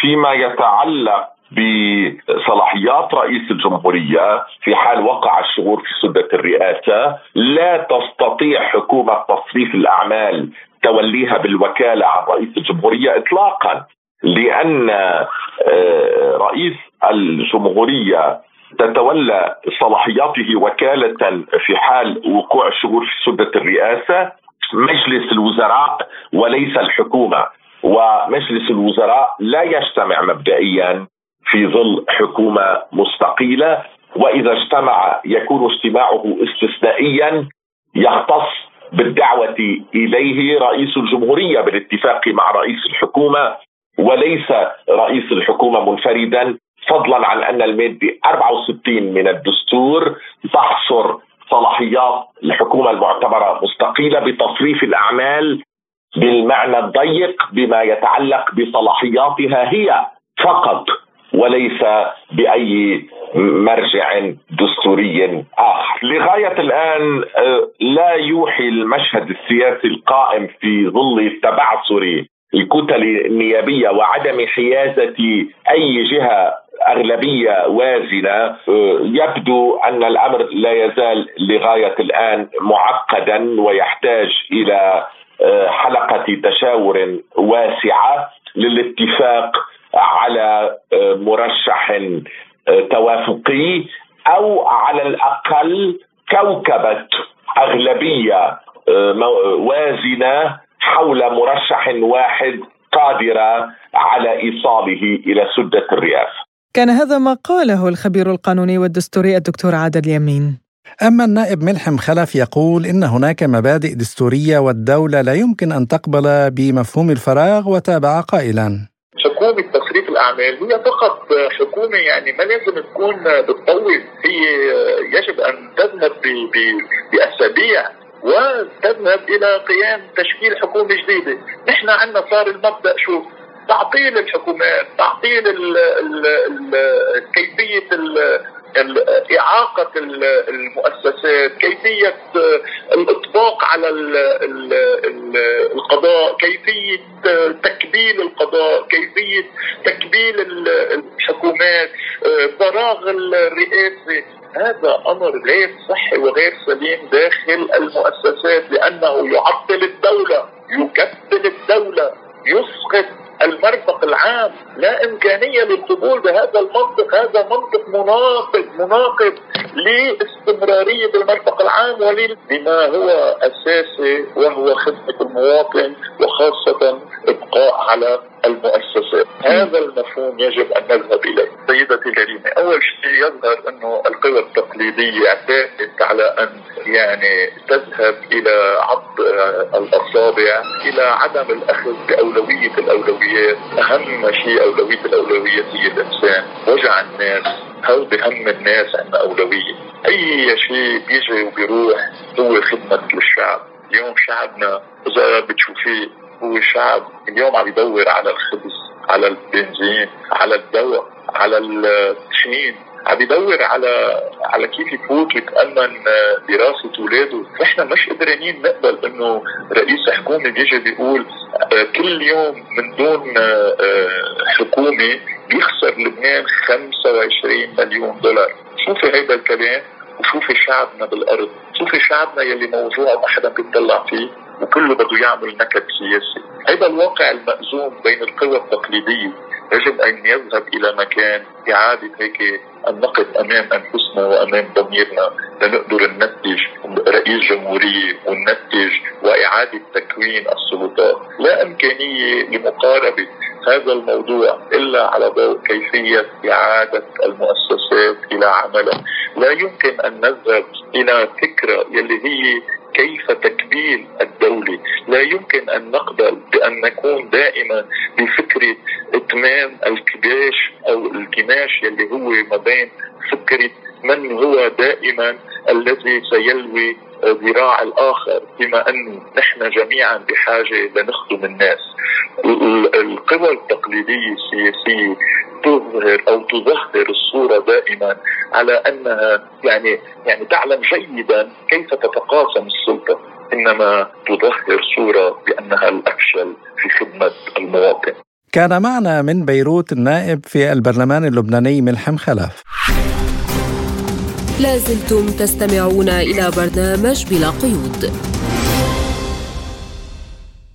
فيما يتعلق بصلاحيات رئيس الجمهورية في حال وقع الشغور في سدة الرئاسة لا تستطيع حكومة تصريف الأعمال توليها بالوكالة عن رئيس الجمهورية إطلاقا لأن رئيس الجمهورية تتولى صلاحياته وكالة في حال وقوع الشغور في سدة الرئاسة. مجلس الوزراء وليس الحكومة. ومجلس الوزراء لا يجتمع مبدئيا في ظل حكومة مستقيلة. وإذا اجتمع يكون اجتماعه استثنائيا يختص بالدعوة إليه رئيس الجمهورية بالاتفاق مع رئيس الحكومة. وليس رئيس الحكومة منفردا فضلا عن أن الماده 64 من الدستور تحصر صلاحيات الحكومة المعتبرة مستقيلة بتصريف الأعمال بالمعنى الضيق بما يتعلق بصلاحياتها هي فقط وليس بأي مرجع دستوري آخر. لغاية الآن لا يوحي المشهد السياسي القائم في ظل تبعثر الكتل النيابية وعدم حيازة أي جهة أغلبية وازنة يبدو أن الأمر لا يزال لغاية الآن معقدا ويحتاج إلى حلقة تشاور واسعة للاتفاق على مرشح توافقي أو على الأقل كوكبة أغلبية وازنة حول مرشح واحد قادرة على إيصاله إلى سدة الرئاسة. كان هذا ما قاله الخبير القانوني والدستوري الدكتور عادل يمين. أما النائب ملحم خلف يقول إن هناك مبادئ دستورية والدولة لا يمكن أن تقبل بمفهوم الفراغ وتابع قائلا. حكومة تصريف الأعمال هي فقط حكومة يعني ما لازم تكون بتطول. هي يجب أن تذهب بأسابيع وتذهب إلى قيام تشكيل حكومة جديدة. نحن عندنا صار المبدأ شو؟ تعطيل الحكومات تعطيل ال ال ال كيفية إعاقة المؤسسات كيفية الإطباق على القضاء كيفية تكبيل القضاء كيفية تكبيل الحكومات فراغ الرئاسة. هذا أمر غير صحي وغير سليم داخل المؤسسات لأنه يعطل الدولة يكبل الدولة يسقط المرفق العام لا إمكانية للقبول بهذا المنطق. هذا منطق مناقض مناقض لاستمرارية المرفق العام ولما هو أساسي وهو خدمة المواطن وخاصة إبقاء على المؤسسات هذا المفهوم يجب أن نذهب إليه. سيدتي الكريمة أول شيء يظهر أنه القوى التقليدية اعتادت على أن يعني تذهب إلى عض الأصابع إلى عدم الأخذ بأولوية الأولويات. أهم شيء أولوية الأولويات هي الإنسان. وجع الناس. هودي هم الناس عندنا أولوية؟ أي شيء بيجي وبيروح هو خدمة للشعب. اليوم شعبنا إذا بتشوفيه هو شعب اليوم عم يدور على الخبز على البنزين على الدواء على التشين عم يدور على على كيف يفوت ويتأمن دراسة اولاده، نحن مش قدرانين نقبل إنه رئيس حكومة بيجي بيقول آه، كل يوم من دون آه، آه، حكومة بيخسر لبنان 25 مليون دولار، شوفي هيدا الكلام وشوفي شعبنا بالأرض، شوفي شعبنا يلي موجوع ما حدا بيطلع فيه، وكله بده يعمل نكد سياسي. هذا الواقع المأزوم بين القوى التقليدية. يجب أن يذهب إلى مكان إعادة هيك النقد أمام أنفسنا وأمام ضميرنا لنقدر ننتج رئيس جمهورية وننتج وإعادة تكوين السلطات. لا إمكانية لمقاربة هذا الموضوع إلا على ضوء كيفية إعادة المؤسسات إلى عملها. لا يمكن أن نذهب إلى فكرة يلي هي كيف تكبيل الدولة؟ لا يمكن أن نقبل بأن نكون دائما بفكرة إتمام الكباش أو الكماش يلي هو ما بين فكرة من هو دائما الذي سيلوي ذراع الآخر بما أنه نحن جميعا بحاجة لنخدم الناس. القوى التقليدية السياسية تظهر أو تظهر الصورة دائما على أنها يعني يعني تعلم جيدا كيف تتقاسم السلطة إنما تظهر صورة بأنها الأفشل في خدمة المواطن. كان معنا من بيروت النائب في البرلمان اللبناني ملحم خلف لازلتم تستمعون إلى برنامج بلا قيود.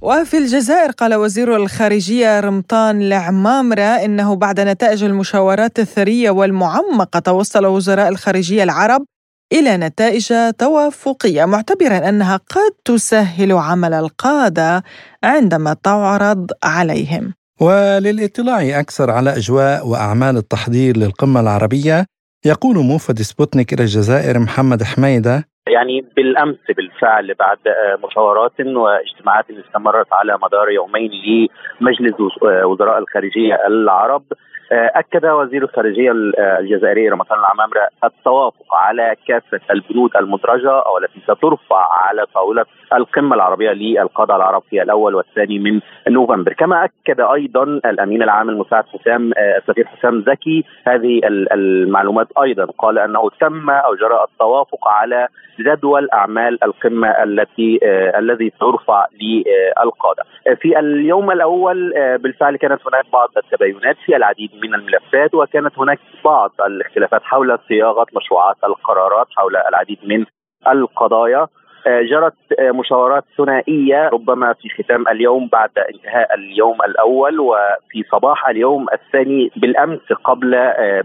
وفي الجزائر قال وزير الخارجية رمطان العمامرة إنه بعد نتائج المشاورات الثرية والمعمقة توصل وزراء الخارجية العرب إلى نتائج توافقية معتبرا أنها قد تسهل عمل القادة عندما تعرض عليهم. وللإطلاع أكثر على أجواء وأعمال التحضير للقمة العربية يقول موفد سبوتنيك إلى الجزائر محمد حميدة يعني بالأمس بالفعل بعد مشاورات واجتماعات استمرت على مدار يومين لمجلس وزراء الخارجية العرب. أكد وزير الخارجية الجزائري رمضان العمامره التوافق على كافة البنود المدرجة أو التي سترفع على طاولة القمة العربية للقادة العرب في الأول والثاني من نوفمبر، كما أكد أيضا الأمين العام المساعد حسام السفير حسام زكي هذه المعلومات أيضا. قال أنه تم أو جرى التوافق على جدول أعمال القمة التي آه الذي سيرفع للقادة. في اليوم الأول آه بالفعل كانت هناك بعض التباينات في العديد من الملفات وكانت هناك بعض الاختلافات حول صياغة مشروعات القرارات حول العديد من القضايا جرت مشاورات ثنائية ربما في ختام اليوم بعد انتهاء اليوم الأول وفي صباح اليوم الثاني بالأمس قبل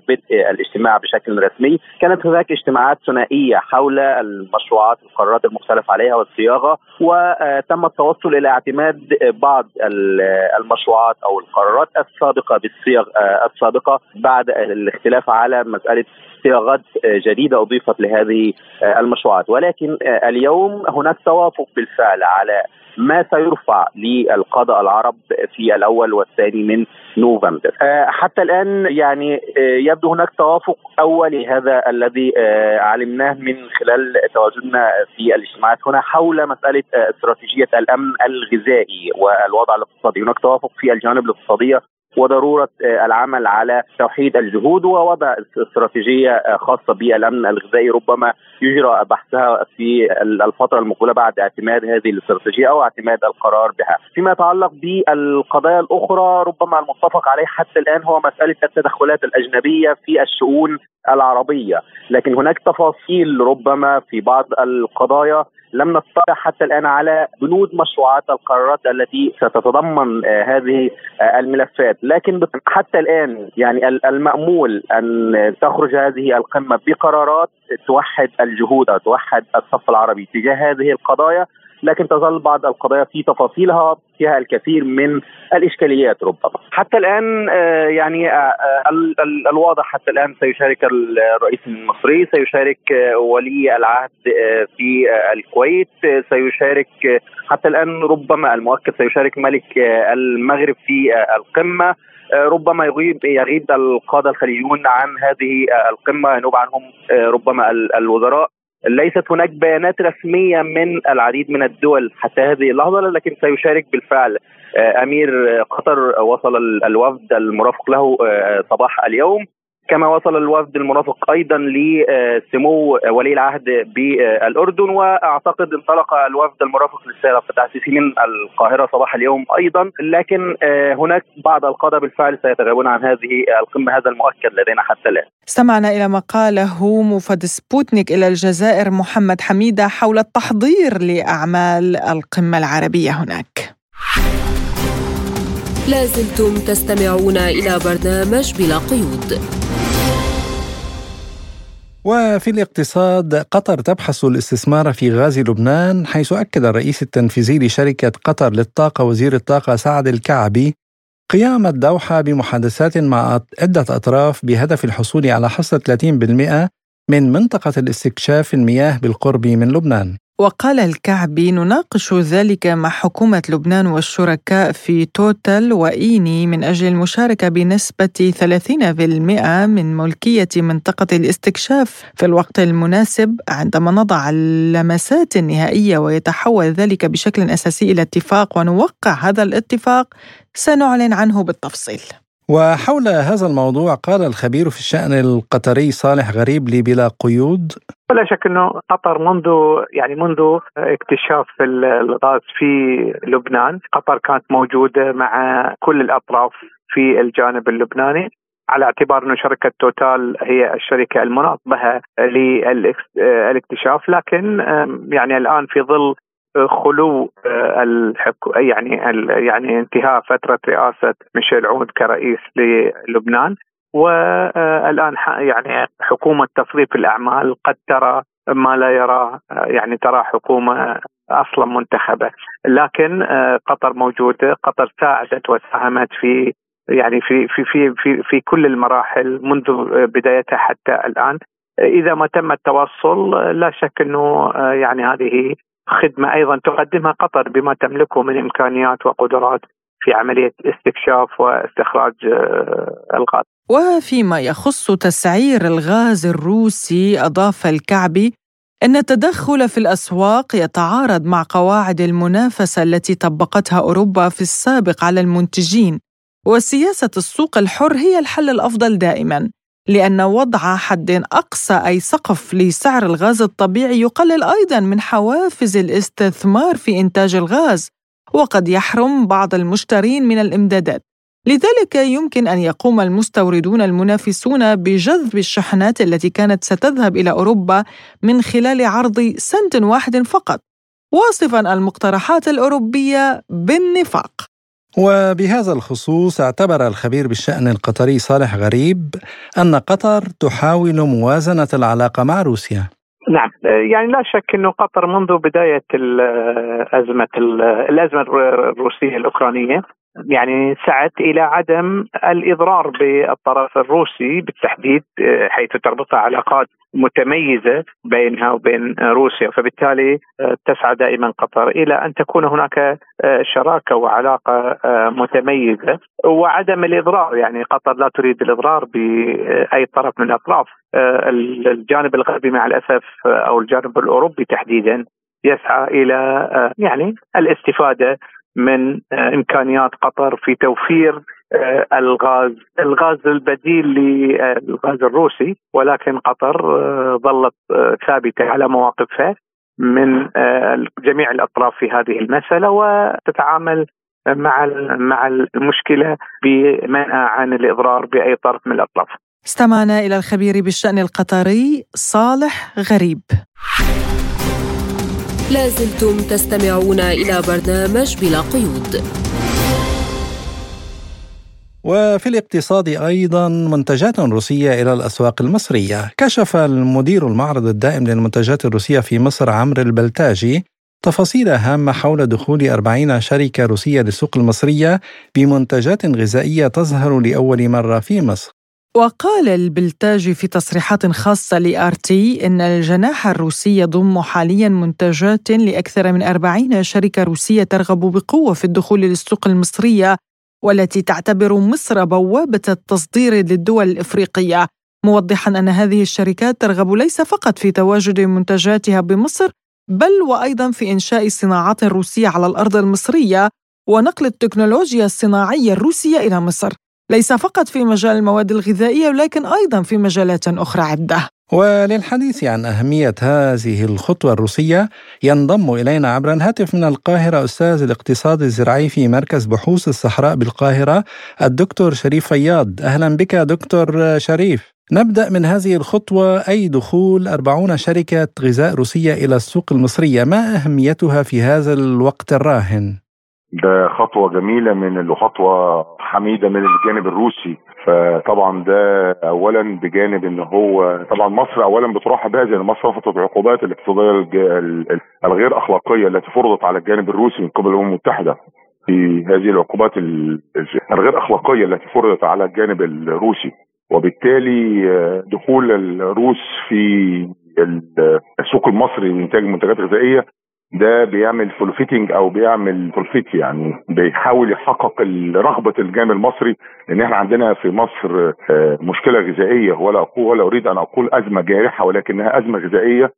بدء الاجتماع بشكل رسمي. كانت هناك اجتماعات ثنائية حول المشروعات القرارات المختلف عليها والصياغة وتم التوصل إلى اعتماد بعض المشروعات أو القرارات السابقة بالصيغ السابقة بعد الاختلاف على مسألة صياغات جديدة أضيفت لهذه المشروعات. ولكن اليوم هناك توافق بالفعل على ما سيرفع للقادة العرب في الأول والثاني من نوفمبر. حتى الآن يعني يبدو هناك توافق أولي هذا الذي علمناه من خلال تواجدنا في الاجتماعات هنا حول مسألة استراتيجية الأمن الغذائي والوضع الاقتصادي. هناك توافق في الجانب الاقتصادية وضرورة آه، العمل على توحيد الجهود ووضع استراتيجية آه، خاصة بالأمن الغذائي. ربما يجرى بحثها في الفترة المقبلة بعد اعتماد هذه الاستراتيجية أو اعتماد القرار بها. فيما يتعلق بالقضايا الأخرى ربما المتفق عليه حتى الآن هو مسألة التدخلات الأجنبية في الشؤون العربية، لكن هناك تفاصيل ربما في بعض القضايا لم نطلع حتى الآن على بنود مشروعات القرارات التي ستتضمن آه، هذه آه، الملفات، لكن حتى الآن يعني المأمول أن تخرج هذه القمة بقرارات توحد الجهود أو توحد الصف العربي تجاه هذه القضايا لكن تظل بعض القضايا في تفاصيلها فيها الكثير من الإشكاليات ربما. حتى الآن آه، يعني آه، آه، الواضح حتى الآن سيشارك الرئيس المصري، سيشارك ولي العهد في الكويت، سيشارك حتى الآن ربما المؤكد سيشارك ملك المغرب في القمة. ربما يغيب يغيب القادة الخليجيون عن هذه القمة ينوب عنهم ربما الوزراء. ليست هناك بيانات رسمية من العديد من الدول حتى هذه اللحظة لكن سيشارك بالفعل آه، أمير قطر وصل الوفد المرافق له آه، صباح اليوم. كما وصل الوفد المرافق أيضا لسمو ولي العهد بالأردن وأعتقد انطلق الوفد المرافق للسيد عبد الفتاح السيسي من القاهرة صباح اليوم أيضا لكن آه، هناك بعض القاده بالفعل سيتغيبون عن هذه القمة هذا المؤكد لدينا حتى الآن. استمعنا إلى ما قاله موفد سبوتنيك إلى الجزائر محمد حميدة حول التحضير لأعمال القمة العربية هناك. لازلتم تستمعون إلى برنامج بلا قيود وفي الاقتصاد قطر تبحث الاستثمار في غاز لبنان حيث أكد الرئيس التنفيذي لشركة قطر للطاقة وزير الطاقة سعد الكعبي قيام الدوحة بمحادثات مع عدة أطراف بهدف الحصول على حصة 30% من منطقة الاستكشاف المياه بالقرب من لبنان. وقال الكعبي نناقش ذلك مع حكومة لبنان والشركاء في توتال وإيني من أجل المشاركة بنسبة 30% من ملكية منطقة الاستكشاف في الوقت المناسب عندما نضع اللمسات النهائية ويتحول ذلك بشكل أساسي إلى اتفاق ونوقع هذا الاتفاق. سنعلن عنه بالتفصيل. وحول هذا الموضوع قال الخبير في الشأن القطري صالح غريب لي بلا قيود. ولا شك إنه قطر منذ يعني منذ اكتشاف الغاز في لبنان قطر كانت موجودة مع كل الأطراف في الجانب اللبناني. على اعتبار إنه شركة توتال هي الشركة المناط بها للاكتشاف لكن يعني الآن في ظل خلو آه، الحكو يعني يعني انتهاء فترة رئاسة ميشيل عود كرئيس للبنان. والآن يعني حكومة تصريف الأعمال قد ترى ما لا يراه يعني ترى حكومة أصلا منتخبة. لكن آه، قطر موجودة قطر ساعدت وساهمت في يعني في في في في, في كل المراحل منذ بدايتها حتى الآن. إذا ما تم التوصل لا شك إنه آه، يعني هذه خدمة أيضا تقدمها قطر بما تملكه من إمكانيات وقدرات في عملية استكشاف واستخراج آه، الغاز. وفيما يخص تسعير الغاز الروسي أضاف الكعبي إن التدخل في الأسواق يتعارض مع قواعد المنافسة التي طبقتها أوروبا في السابق على المنتجين وسياسه السوق الحر هي الحل الأفضل دائما لأن وضع حد أقصى أي سقف لسعر الغاز الطبيعي يقلل أيضا من حوافز الاستثمار في إنتاج الغاز وقد يحرم بعض المشترين من الإمدادات. لذلك يمكن أن يقوم المستوردون المنافسون بجذب الشحنات التي كانت ستذهب إلى أوروبا من خلال عرض سنت واحد فقط. واصفا المقترحات الأوروبية بالنفاق. وبهذا الخصوص اعتبر الخبير بالشأن القطري صالح غريب أن قطر تحاول موازنة العلاقة مع روسيا. نعم يعني لا شك إنه قطر منذ بداية الأزمة الازمه الروسية الأوكرانية يعني سعت إلى عدم الإضرار بالطرف الروسي بالتحديد آه، حيث تربطها علاقات متميزة بينها وبين روسيا. فبالتالي آه، تسعى دائما قطر إلى أن تكون هناك آه، شراكة وعلاقة متميزة. وعدم الإضرار يعني قطر لا تريد الإضرار بأي طرف من الأطراف. الجانب الغربي مع الأسف أو الجانب الأوروبي تحديدا يسعى إلى يعني الاستفادة من آه، إمكانيات قطر في توفير آه، الغاز الغاز البديل للغاز الروسي ولكن قطر آه، ظلت ثابتة على مواقفها من جميع الأطراف في هذه المسألة وتتعامل مع مع المشكلة بمنع عن الإضرار بأي طرف من الأطراف. استمعنا إلى الخبير بالشأن القطري صالح غريب. لازلتم تستمعون إلى برنامج بلا قيود وفي الاقتصاد أيضا منتجات روسية إلى الأسواق المصرية، كشف المدير المعرض الدائم للمنتجات الروسية في مصر عمرو البلتاجي تفاصيل هامة حول دخول 40 شركة روسية للسوق المصرية بمنتجات غذائية تظهر لأول مرة في مصر. وقال البلتاجي في تصريحات خاصة لآرتي إن الجناح الروسي يضم حاليا منتجات لأكثر من أربعين شركة روسية ترغب بقوة في الدخول للسوق المصرية والتي تعتبر مصر بوابة التصدير للدول الإفريقية. موضحا أن هذه الشركات ترغب ليس فقط في تواجد منتجاتها بمصر بل وأيضا في إنشاء صناعات روسية على الأرض المصرية ونقل التكنولوجيا الصناعية الروسية إلى مصر. ليس فقط في مجال المواد الغذائية ولكن أيضا في مجالات أخرى عدة. وللحديث عن أهمية هذه الخطوة الروسية ينضم إلينا عبر الهاتف من القاهرة أستاذ الاقتصاد الزراعي في مركز بحوث الصحراء بالقاهرة الدكتور شريف فياض أهلا بك دكتور شريف نبدأ من هذه الخطوة أي دخول 40 شركة غذاء روسية إلى السوق المصرية ما أهميتها في هذا الوقت الراهن؟ ده خطوة جميلة من وخطوه حميدة من الجانب الروسي. فطبعا ده اولا بجانب إن هو طبعا مصر اولا بترحب بهذه لأن مصر رفضت العقوبات الاقتصادية الغير أخلاقية التي فرضت على الجانب الروسي من قبل الأمم المتحدة في هذه العقوبات الغير أخلاقية التي فرضت على الجانب الروسي. وبالتالي دخول الروس في السوق المصري لإنتاج منتجات غذائية ده بيعمل fulfilling أو بيعمل fulfill يعني بيحاول يحقق رغبة الجانب المصري لأن إحنا عندنا في مصر آه، مشكلة غذائية. ولا أقول ولا أريد أن أقول أزمة جارحة ولكنها أزمة غذائية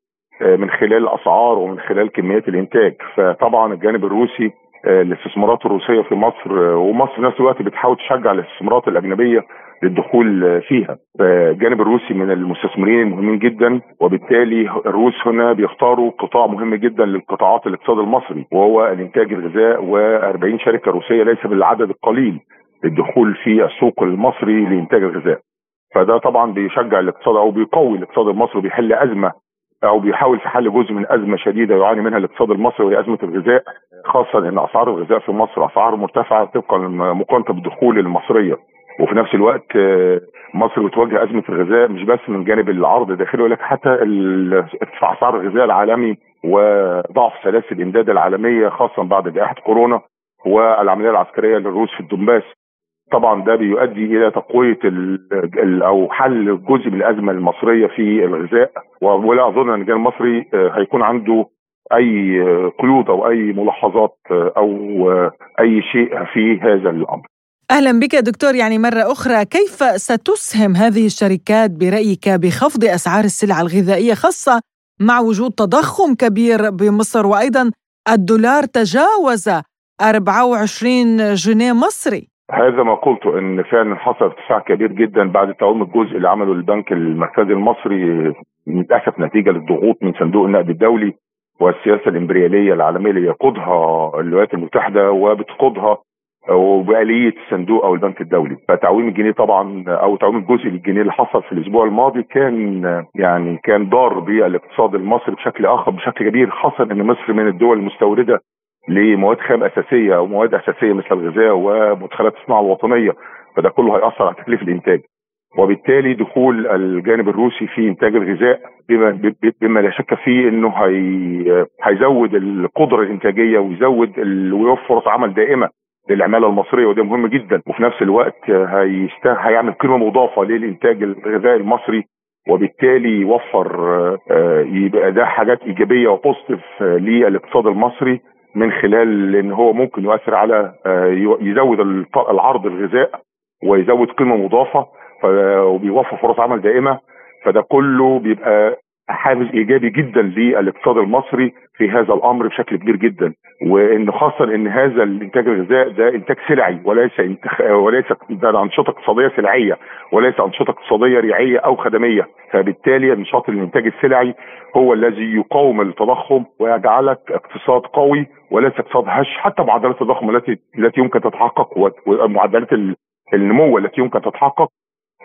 آه، من خلال الاسعار ومن خلال كميات الإنتاج. فطبعا الجانب الروسي آه، الاستثمارات الروسية في مصر ومصر في نفس الوقت بتحاول تشجع الاستثمارات الأجنبية للدخول فيها. الجانب الروسي من المستثمرين المهمين جدا وبالتالي الروس هنا بيختاروا قطاع مهم جدا للقطاعات الاقتصاد المصري وهو الإنتاج الغذاء و40 شركة روسية ليس بالعدد القليل للدخول في السوق المصري لإنتاج الغذاء. فده طبعا بيشجع الاقتصاد أو بيقوي الاقتصاد المصري وبيحل أزمة أو بيحاول في حل جزء من أزمة شديدة يعاني منها الاقتصاد المصري وهي أزمة الغذاء خاصة إن أسعار الغذاء في مصر أسعار مرتفعة طبقا مقارنه بالدخول المصرية. وفي نفس الوقت آه، مصر بتواجه أزمة الغذاء مش بس من جانب العرض الداخلي ولكن حتى ارتفاع اسعار الغذاء العالمي وضعف سلاسل الامداد العالمية خاصة بعد جائحة كورونا والعملية العسكرية للروس في الدنباس طبعا ده بيؤدي إلى تقوية أو حل جزء من الأزمة المصرية في الغذاء ولا أظن إن الجانب المصري آه، هيكون عنده أي قيود أو أي ملاحظات آه، أو أي شيء في هذا الأمر. أهلا بك دكتور. يعني مرة أخرى كيف ستسهم هذه الشركات برأيك بخفض أسعار السلع الغذائية خاصة مع وجود تضخم كبير بمصر؟ وأيضا الدولار تجاوز 24 جنيه مصري. هذا ما قلته إن فعلا حصل ارتفاع كبير جدا بعد التعويم الجزء اللي عمله البنك المركزي المصري للأسف نتيجة للضغوط من صندوق النقد الدولي والسياسة الإمبريالية العالمية اللي يقودها الولايات المتحدة وبتقودها. وبآلية الصندوق أو البنك الدولي. فتعويم الجنيه طبعا أو تعويم الجزء للجنيه اللي حصل في الأسبوع الماضي كان يعني كان ضار بالاقتصاد المصري بشكل آخر بشكل كبير خاصة أن مصر من الدول المستوردة لمواد خام أساسية أو مواد أساسية مثل الغذاء ومدخلات الصناعة الوطنية. فده كله هيأثر على تكليف الإنتاج. وبالتالي دخول الجانب الروسي في إنتاج الغذاء بما, بما لا شك فيه إنه هي هيزود القدرة الإنتاجية ويزود ويوفر فرص عمل دائمة للعمالة المصرية وده مهم جدا. وفي نفس الوقت هيست... هيعمل قيمة مضافة للإنتاج الغذائي المصري وبالتالي يوفر يبقى ده حاجات إيجابية وبوزيتيف للاقتصاد المصري من خلال إن هو ممكن يؤثر على يزود العرض الغذاء ويزود قيمة مضافة وبيوفر فرص عمل دائمة. فده كله بيبقى حافز إيجابي جدا للاقتصاد المصري في هذا الأمر بشكل كبير جدا وإن خاصة إن هذا الإنتاج الغذائي ده إنتاج سلعي وليس انتخ... وليس ده أنشطة اقتصادية سلعية وليس أنشطة اقتصادية ريعية أو خدمية فبالتالي نشاط الإنتاج السلعي هو الذي يقاوم التضخم ويجعلك اقتصاد قوي وليس اقتصاد هش حتى معدلات التضخم التي التي يمكن تتحقق ومعدلات النمو التي يمكن تتحقق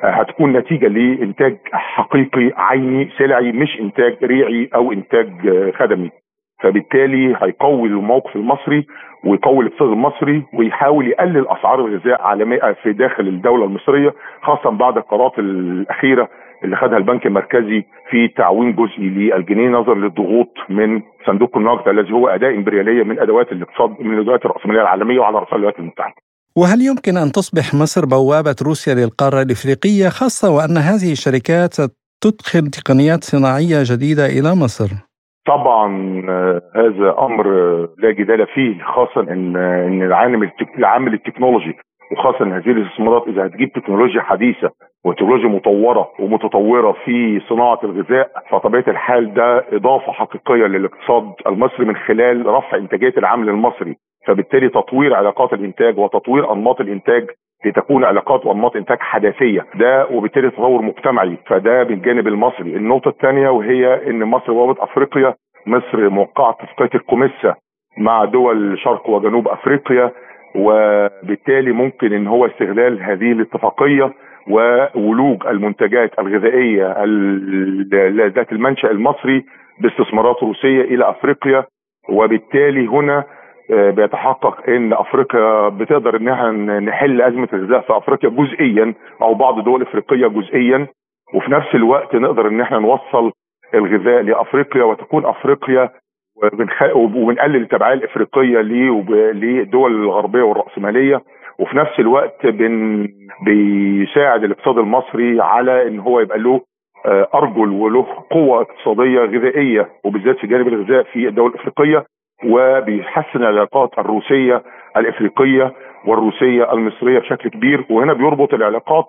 هتكون نتيجة لإنتاج حقيقي عيني سلعي مش إنتاج ريعي أو إنتاج خدمي فبالتالي هيقوي الموقف المصري ويقوي الاقتصاد المصري ويحاول يقلل أسعار الغذاء عالميا في داخل الدولة المصرية خاصة بعد القرارات الأخيرة اللي خدها البنك المركزي في تعويم جزئي للجنيه نظرا للضغوط من صندوق النقد الذي هو اداه إمبريالية من أدوات الاقتصاد من ادوات الرأسمالية العالمية وعلى راسها الولايات المتحدة. وهل يمكن أن تصبح مصر بوابة روسيا للقارة الإفريقية خاصة وأن هذه الشركات ستدخل تقنيات صناعية جديدة إلى مصر؟ طبعا هذا أمر لا جدال فيه خاصه إن إن العالم العامل التكنولوجي وخاصه هذه الاستثمارات إذا هتجيب تكنولوجيا حديثة وتكنولوجيا مطورة ومتطورة في صناعة الغذاء فطبيعة الحال ده إضافة حقيقية للاقتصاد المصري من خلال رفع إنتاجية العامل المصري فبالتالي تطوير علاقات الإنتاج وتطوير أنماط الإنتاج لتكون علاقات وأنماط إنتاج حداثية. ده وبالتالي تطور مجتمعي. فده بالجانب المصري. النقطة الثانية وهي إن مصر بوابه أفريقيا. مصر موقعة اتفاقيه الكوميسا مع دول شرق وجنوب أفريقيا. وبالتالي ممكن إن هو استغلال هذه الاتفاقية وولوج المنتجات الغذائية ذات المنشأ المصري باستثمارات روسية إلى أفريقيا. وبالتالي هنا بيتحقق إن أفريقيا بتقدر انها نحل أزمة الغذاء في أفريقيا جزئيا أو بعض الدول الافريقيه جزئيا. وفي نفس الوقت نقدر إن إحنا نوصل الغذاء لأفريقيا وتكون أفريقيا وبنقلل التبعية الإفريقية للدول الغربية والرأسمالية. وفي نفس الوقت بن بيساعد الاقتصاد المصري على إن هو يبقى له أرجل وله قوة اقتصادية غذائية وبالذات في جانب الغذاء في الدول الإفريقية. وبيحسن العلاقات الروسية الإفريقية والروسية المصرية بشكل كبير وهنا بيربط العلاقات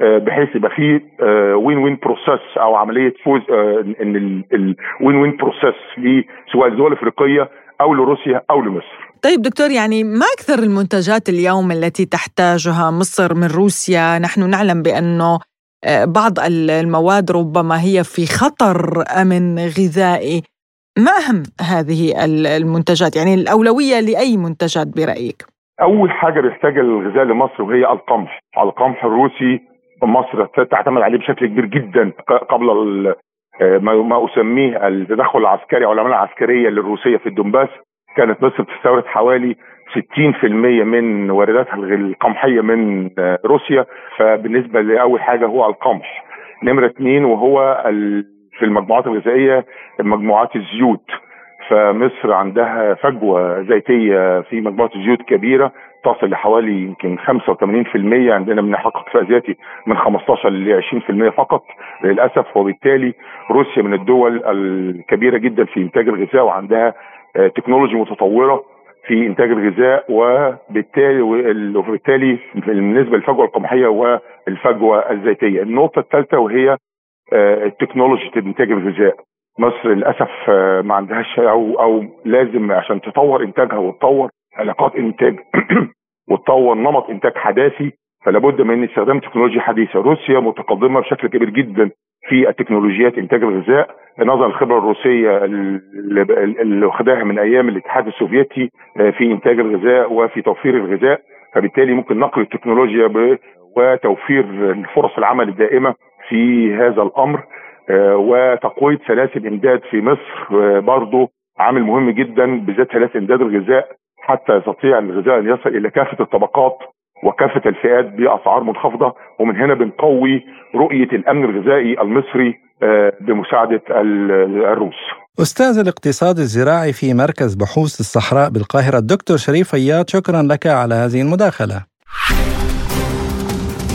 بحيث يبقى في win-win process أو عملية فوز إن ال win-win process سواء الدول الإفريقية أو لروسيا أو لمصر. طيب دكتور يعني ما أكثر المنتجات اليوم التي تحتاجها مصر من روسيا؟ نحن نعلم بأنه بعض المواد ربما هي في خطر أمن غذائي. ما أهم هذه المنتجات؟ يعني الأولوية لأي منتجات برأيك؟ أول حاجة بيحتاجها الغذاء لمصر وهي القمح، القمح الروسي مصر تعتمد عليه بشكل كبير جدا قبل ما أسميه التدخل العسكري أو العملية العسكرية للروسية في الدنباس كانت مصر بتستورد حوالي 60% من وارداتها القمحية من روسيا فبالنسبة لأول حاجة هو القمح نمرة اثنين وهو في المجموعات الغذائية مجموعات الزيوت فمصر عندها فجوة زيتيه في مجموعة الزيوت كبيرة تصل لحوالي يمكن 85% عندنا بنحقق اكتفاء ذاتي من 15 ل 20% فقط للأسف وبالتالي روسيا من الدول الكبيرة جدا في إنتاج الغذاء وعندها تكنولوجي متطورة في إنتاج الغذاء وبالتالي وبالتالي بالنسبة للفجوة القمحية والفجوة الزيتيه. النقطة الثالثة وهي التكنولوجي انتاج الغذاء. مصر للأسف ما عندهاش أو أو لازم عشان تطور إنتاجها وتطور علاقات إنتاج وتطور نمط إنتاج حداثي فلا بد من استخدام تكنولوجيا حديثة، روسيا متقدمة بشكل كبير جدا في التكنولوجيات إنتاج الغذاء. نظرا للخبرة الروسية اللي واخداها من أيام الاتحاد السوفيتي في إنتاج الغذاء وفي توفير الغذاء. فبالتالي ممكن نقل التكنولوجيا وتوفير فرص العمل الدائمة. في هذا الأمر وتقوية سلاسل إمداد في مصر برضه عامل مهم جدا بالذات سلاسل إمداد الغذاء حتى يستطيع الغذاء أن يصل إلى كافة الطبقات وكافة الفئات بأسعار منخفضة ومن هنا بنقوي رؤية الأمن الغذائي المصري بمساعدة الروس. أستاذ الاقتصاد الزراعي في مركز بحوث الصحراء بالقاهرة الدكتور شريف فياض شكرا لك على هذه المداخلة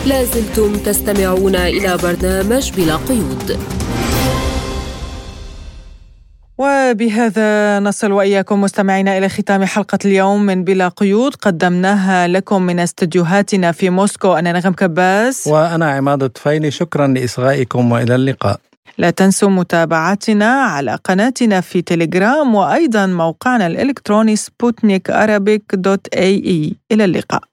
لازلتم تستمعون إلى برنامج بلا قيود. وبهذا نصل وإياكم مستمعينا إلى ختام حلقة اليوم من بلا قيود. قدمناها لكم من استديوهاتنا في موسكو. أنا نغم كباس وأنا عماد الطفيلي شكرا لإصغائكم وإلى اللقاء. لا تنسوا متابعتنا على قناتنا في تليجرام وأيضا موقعنا الإلكتروني سبوتنيك إلى اللقاء.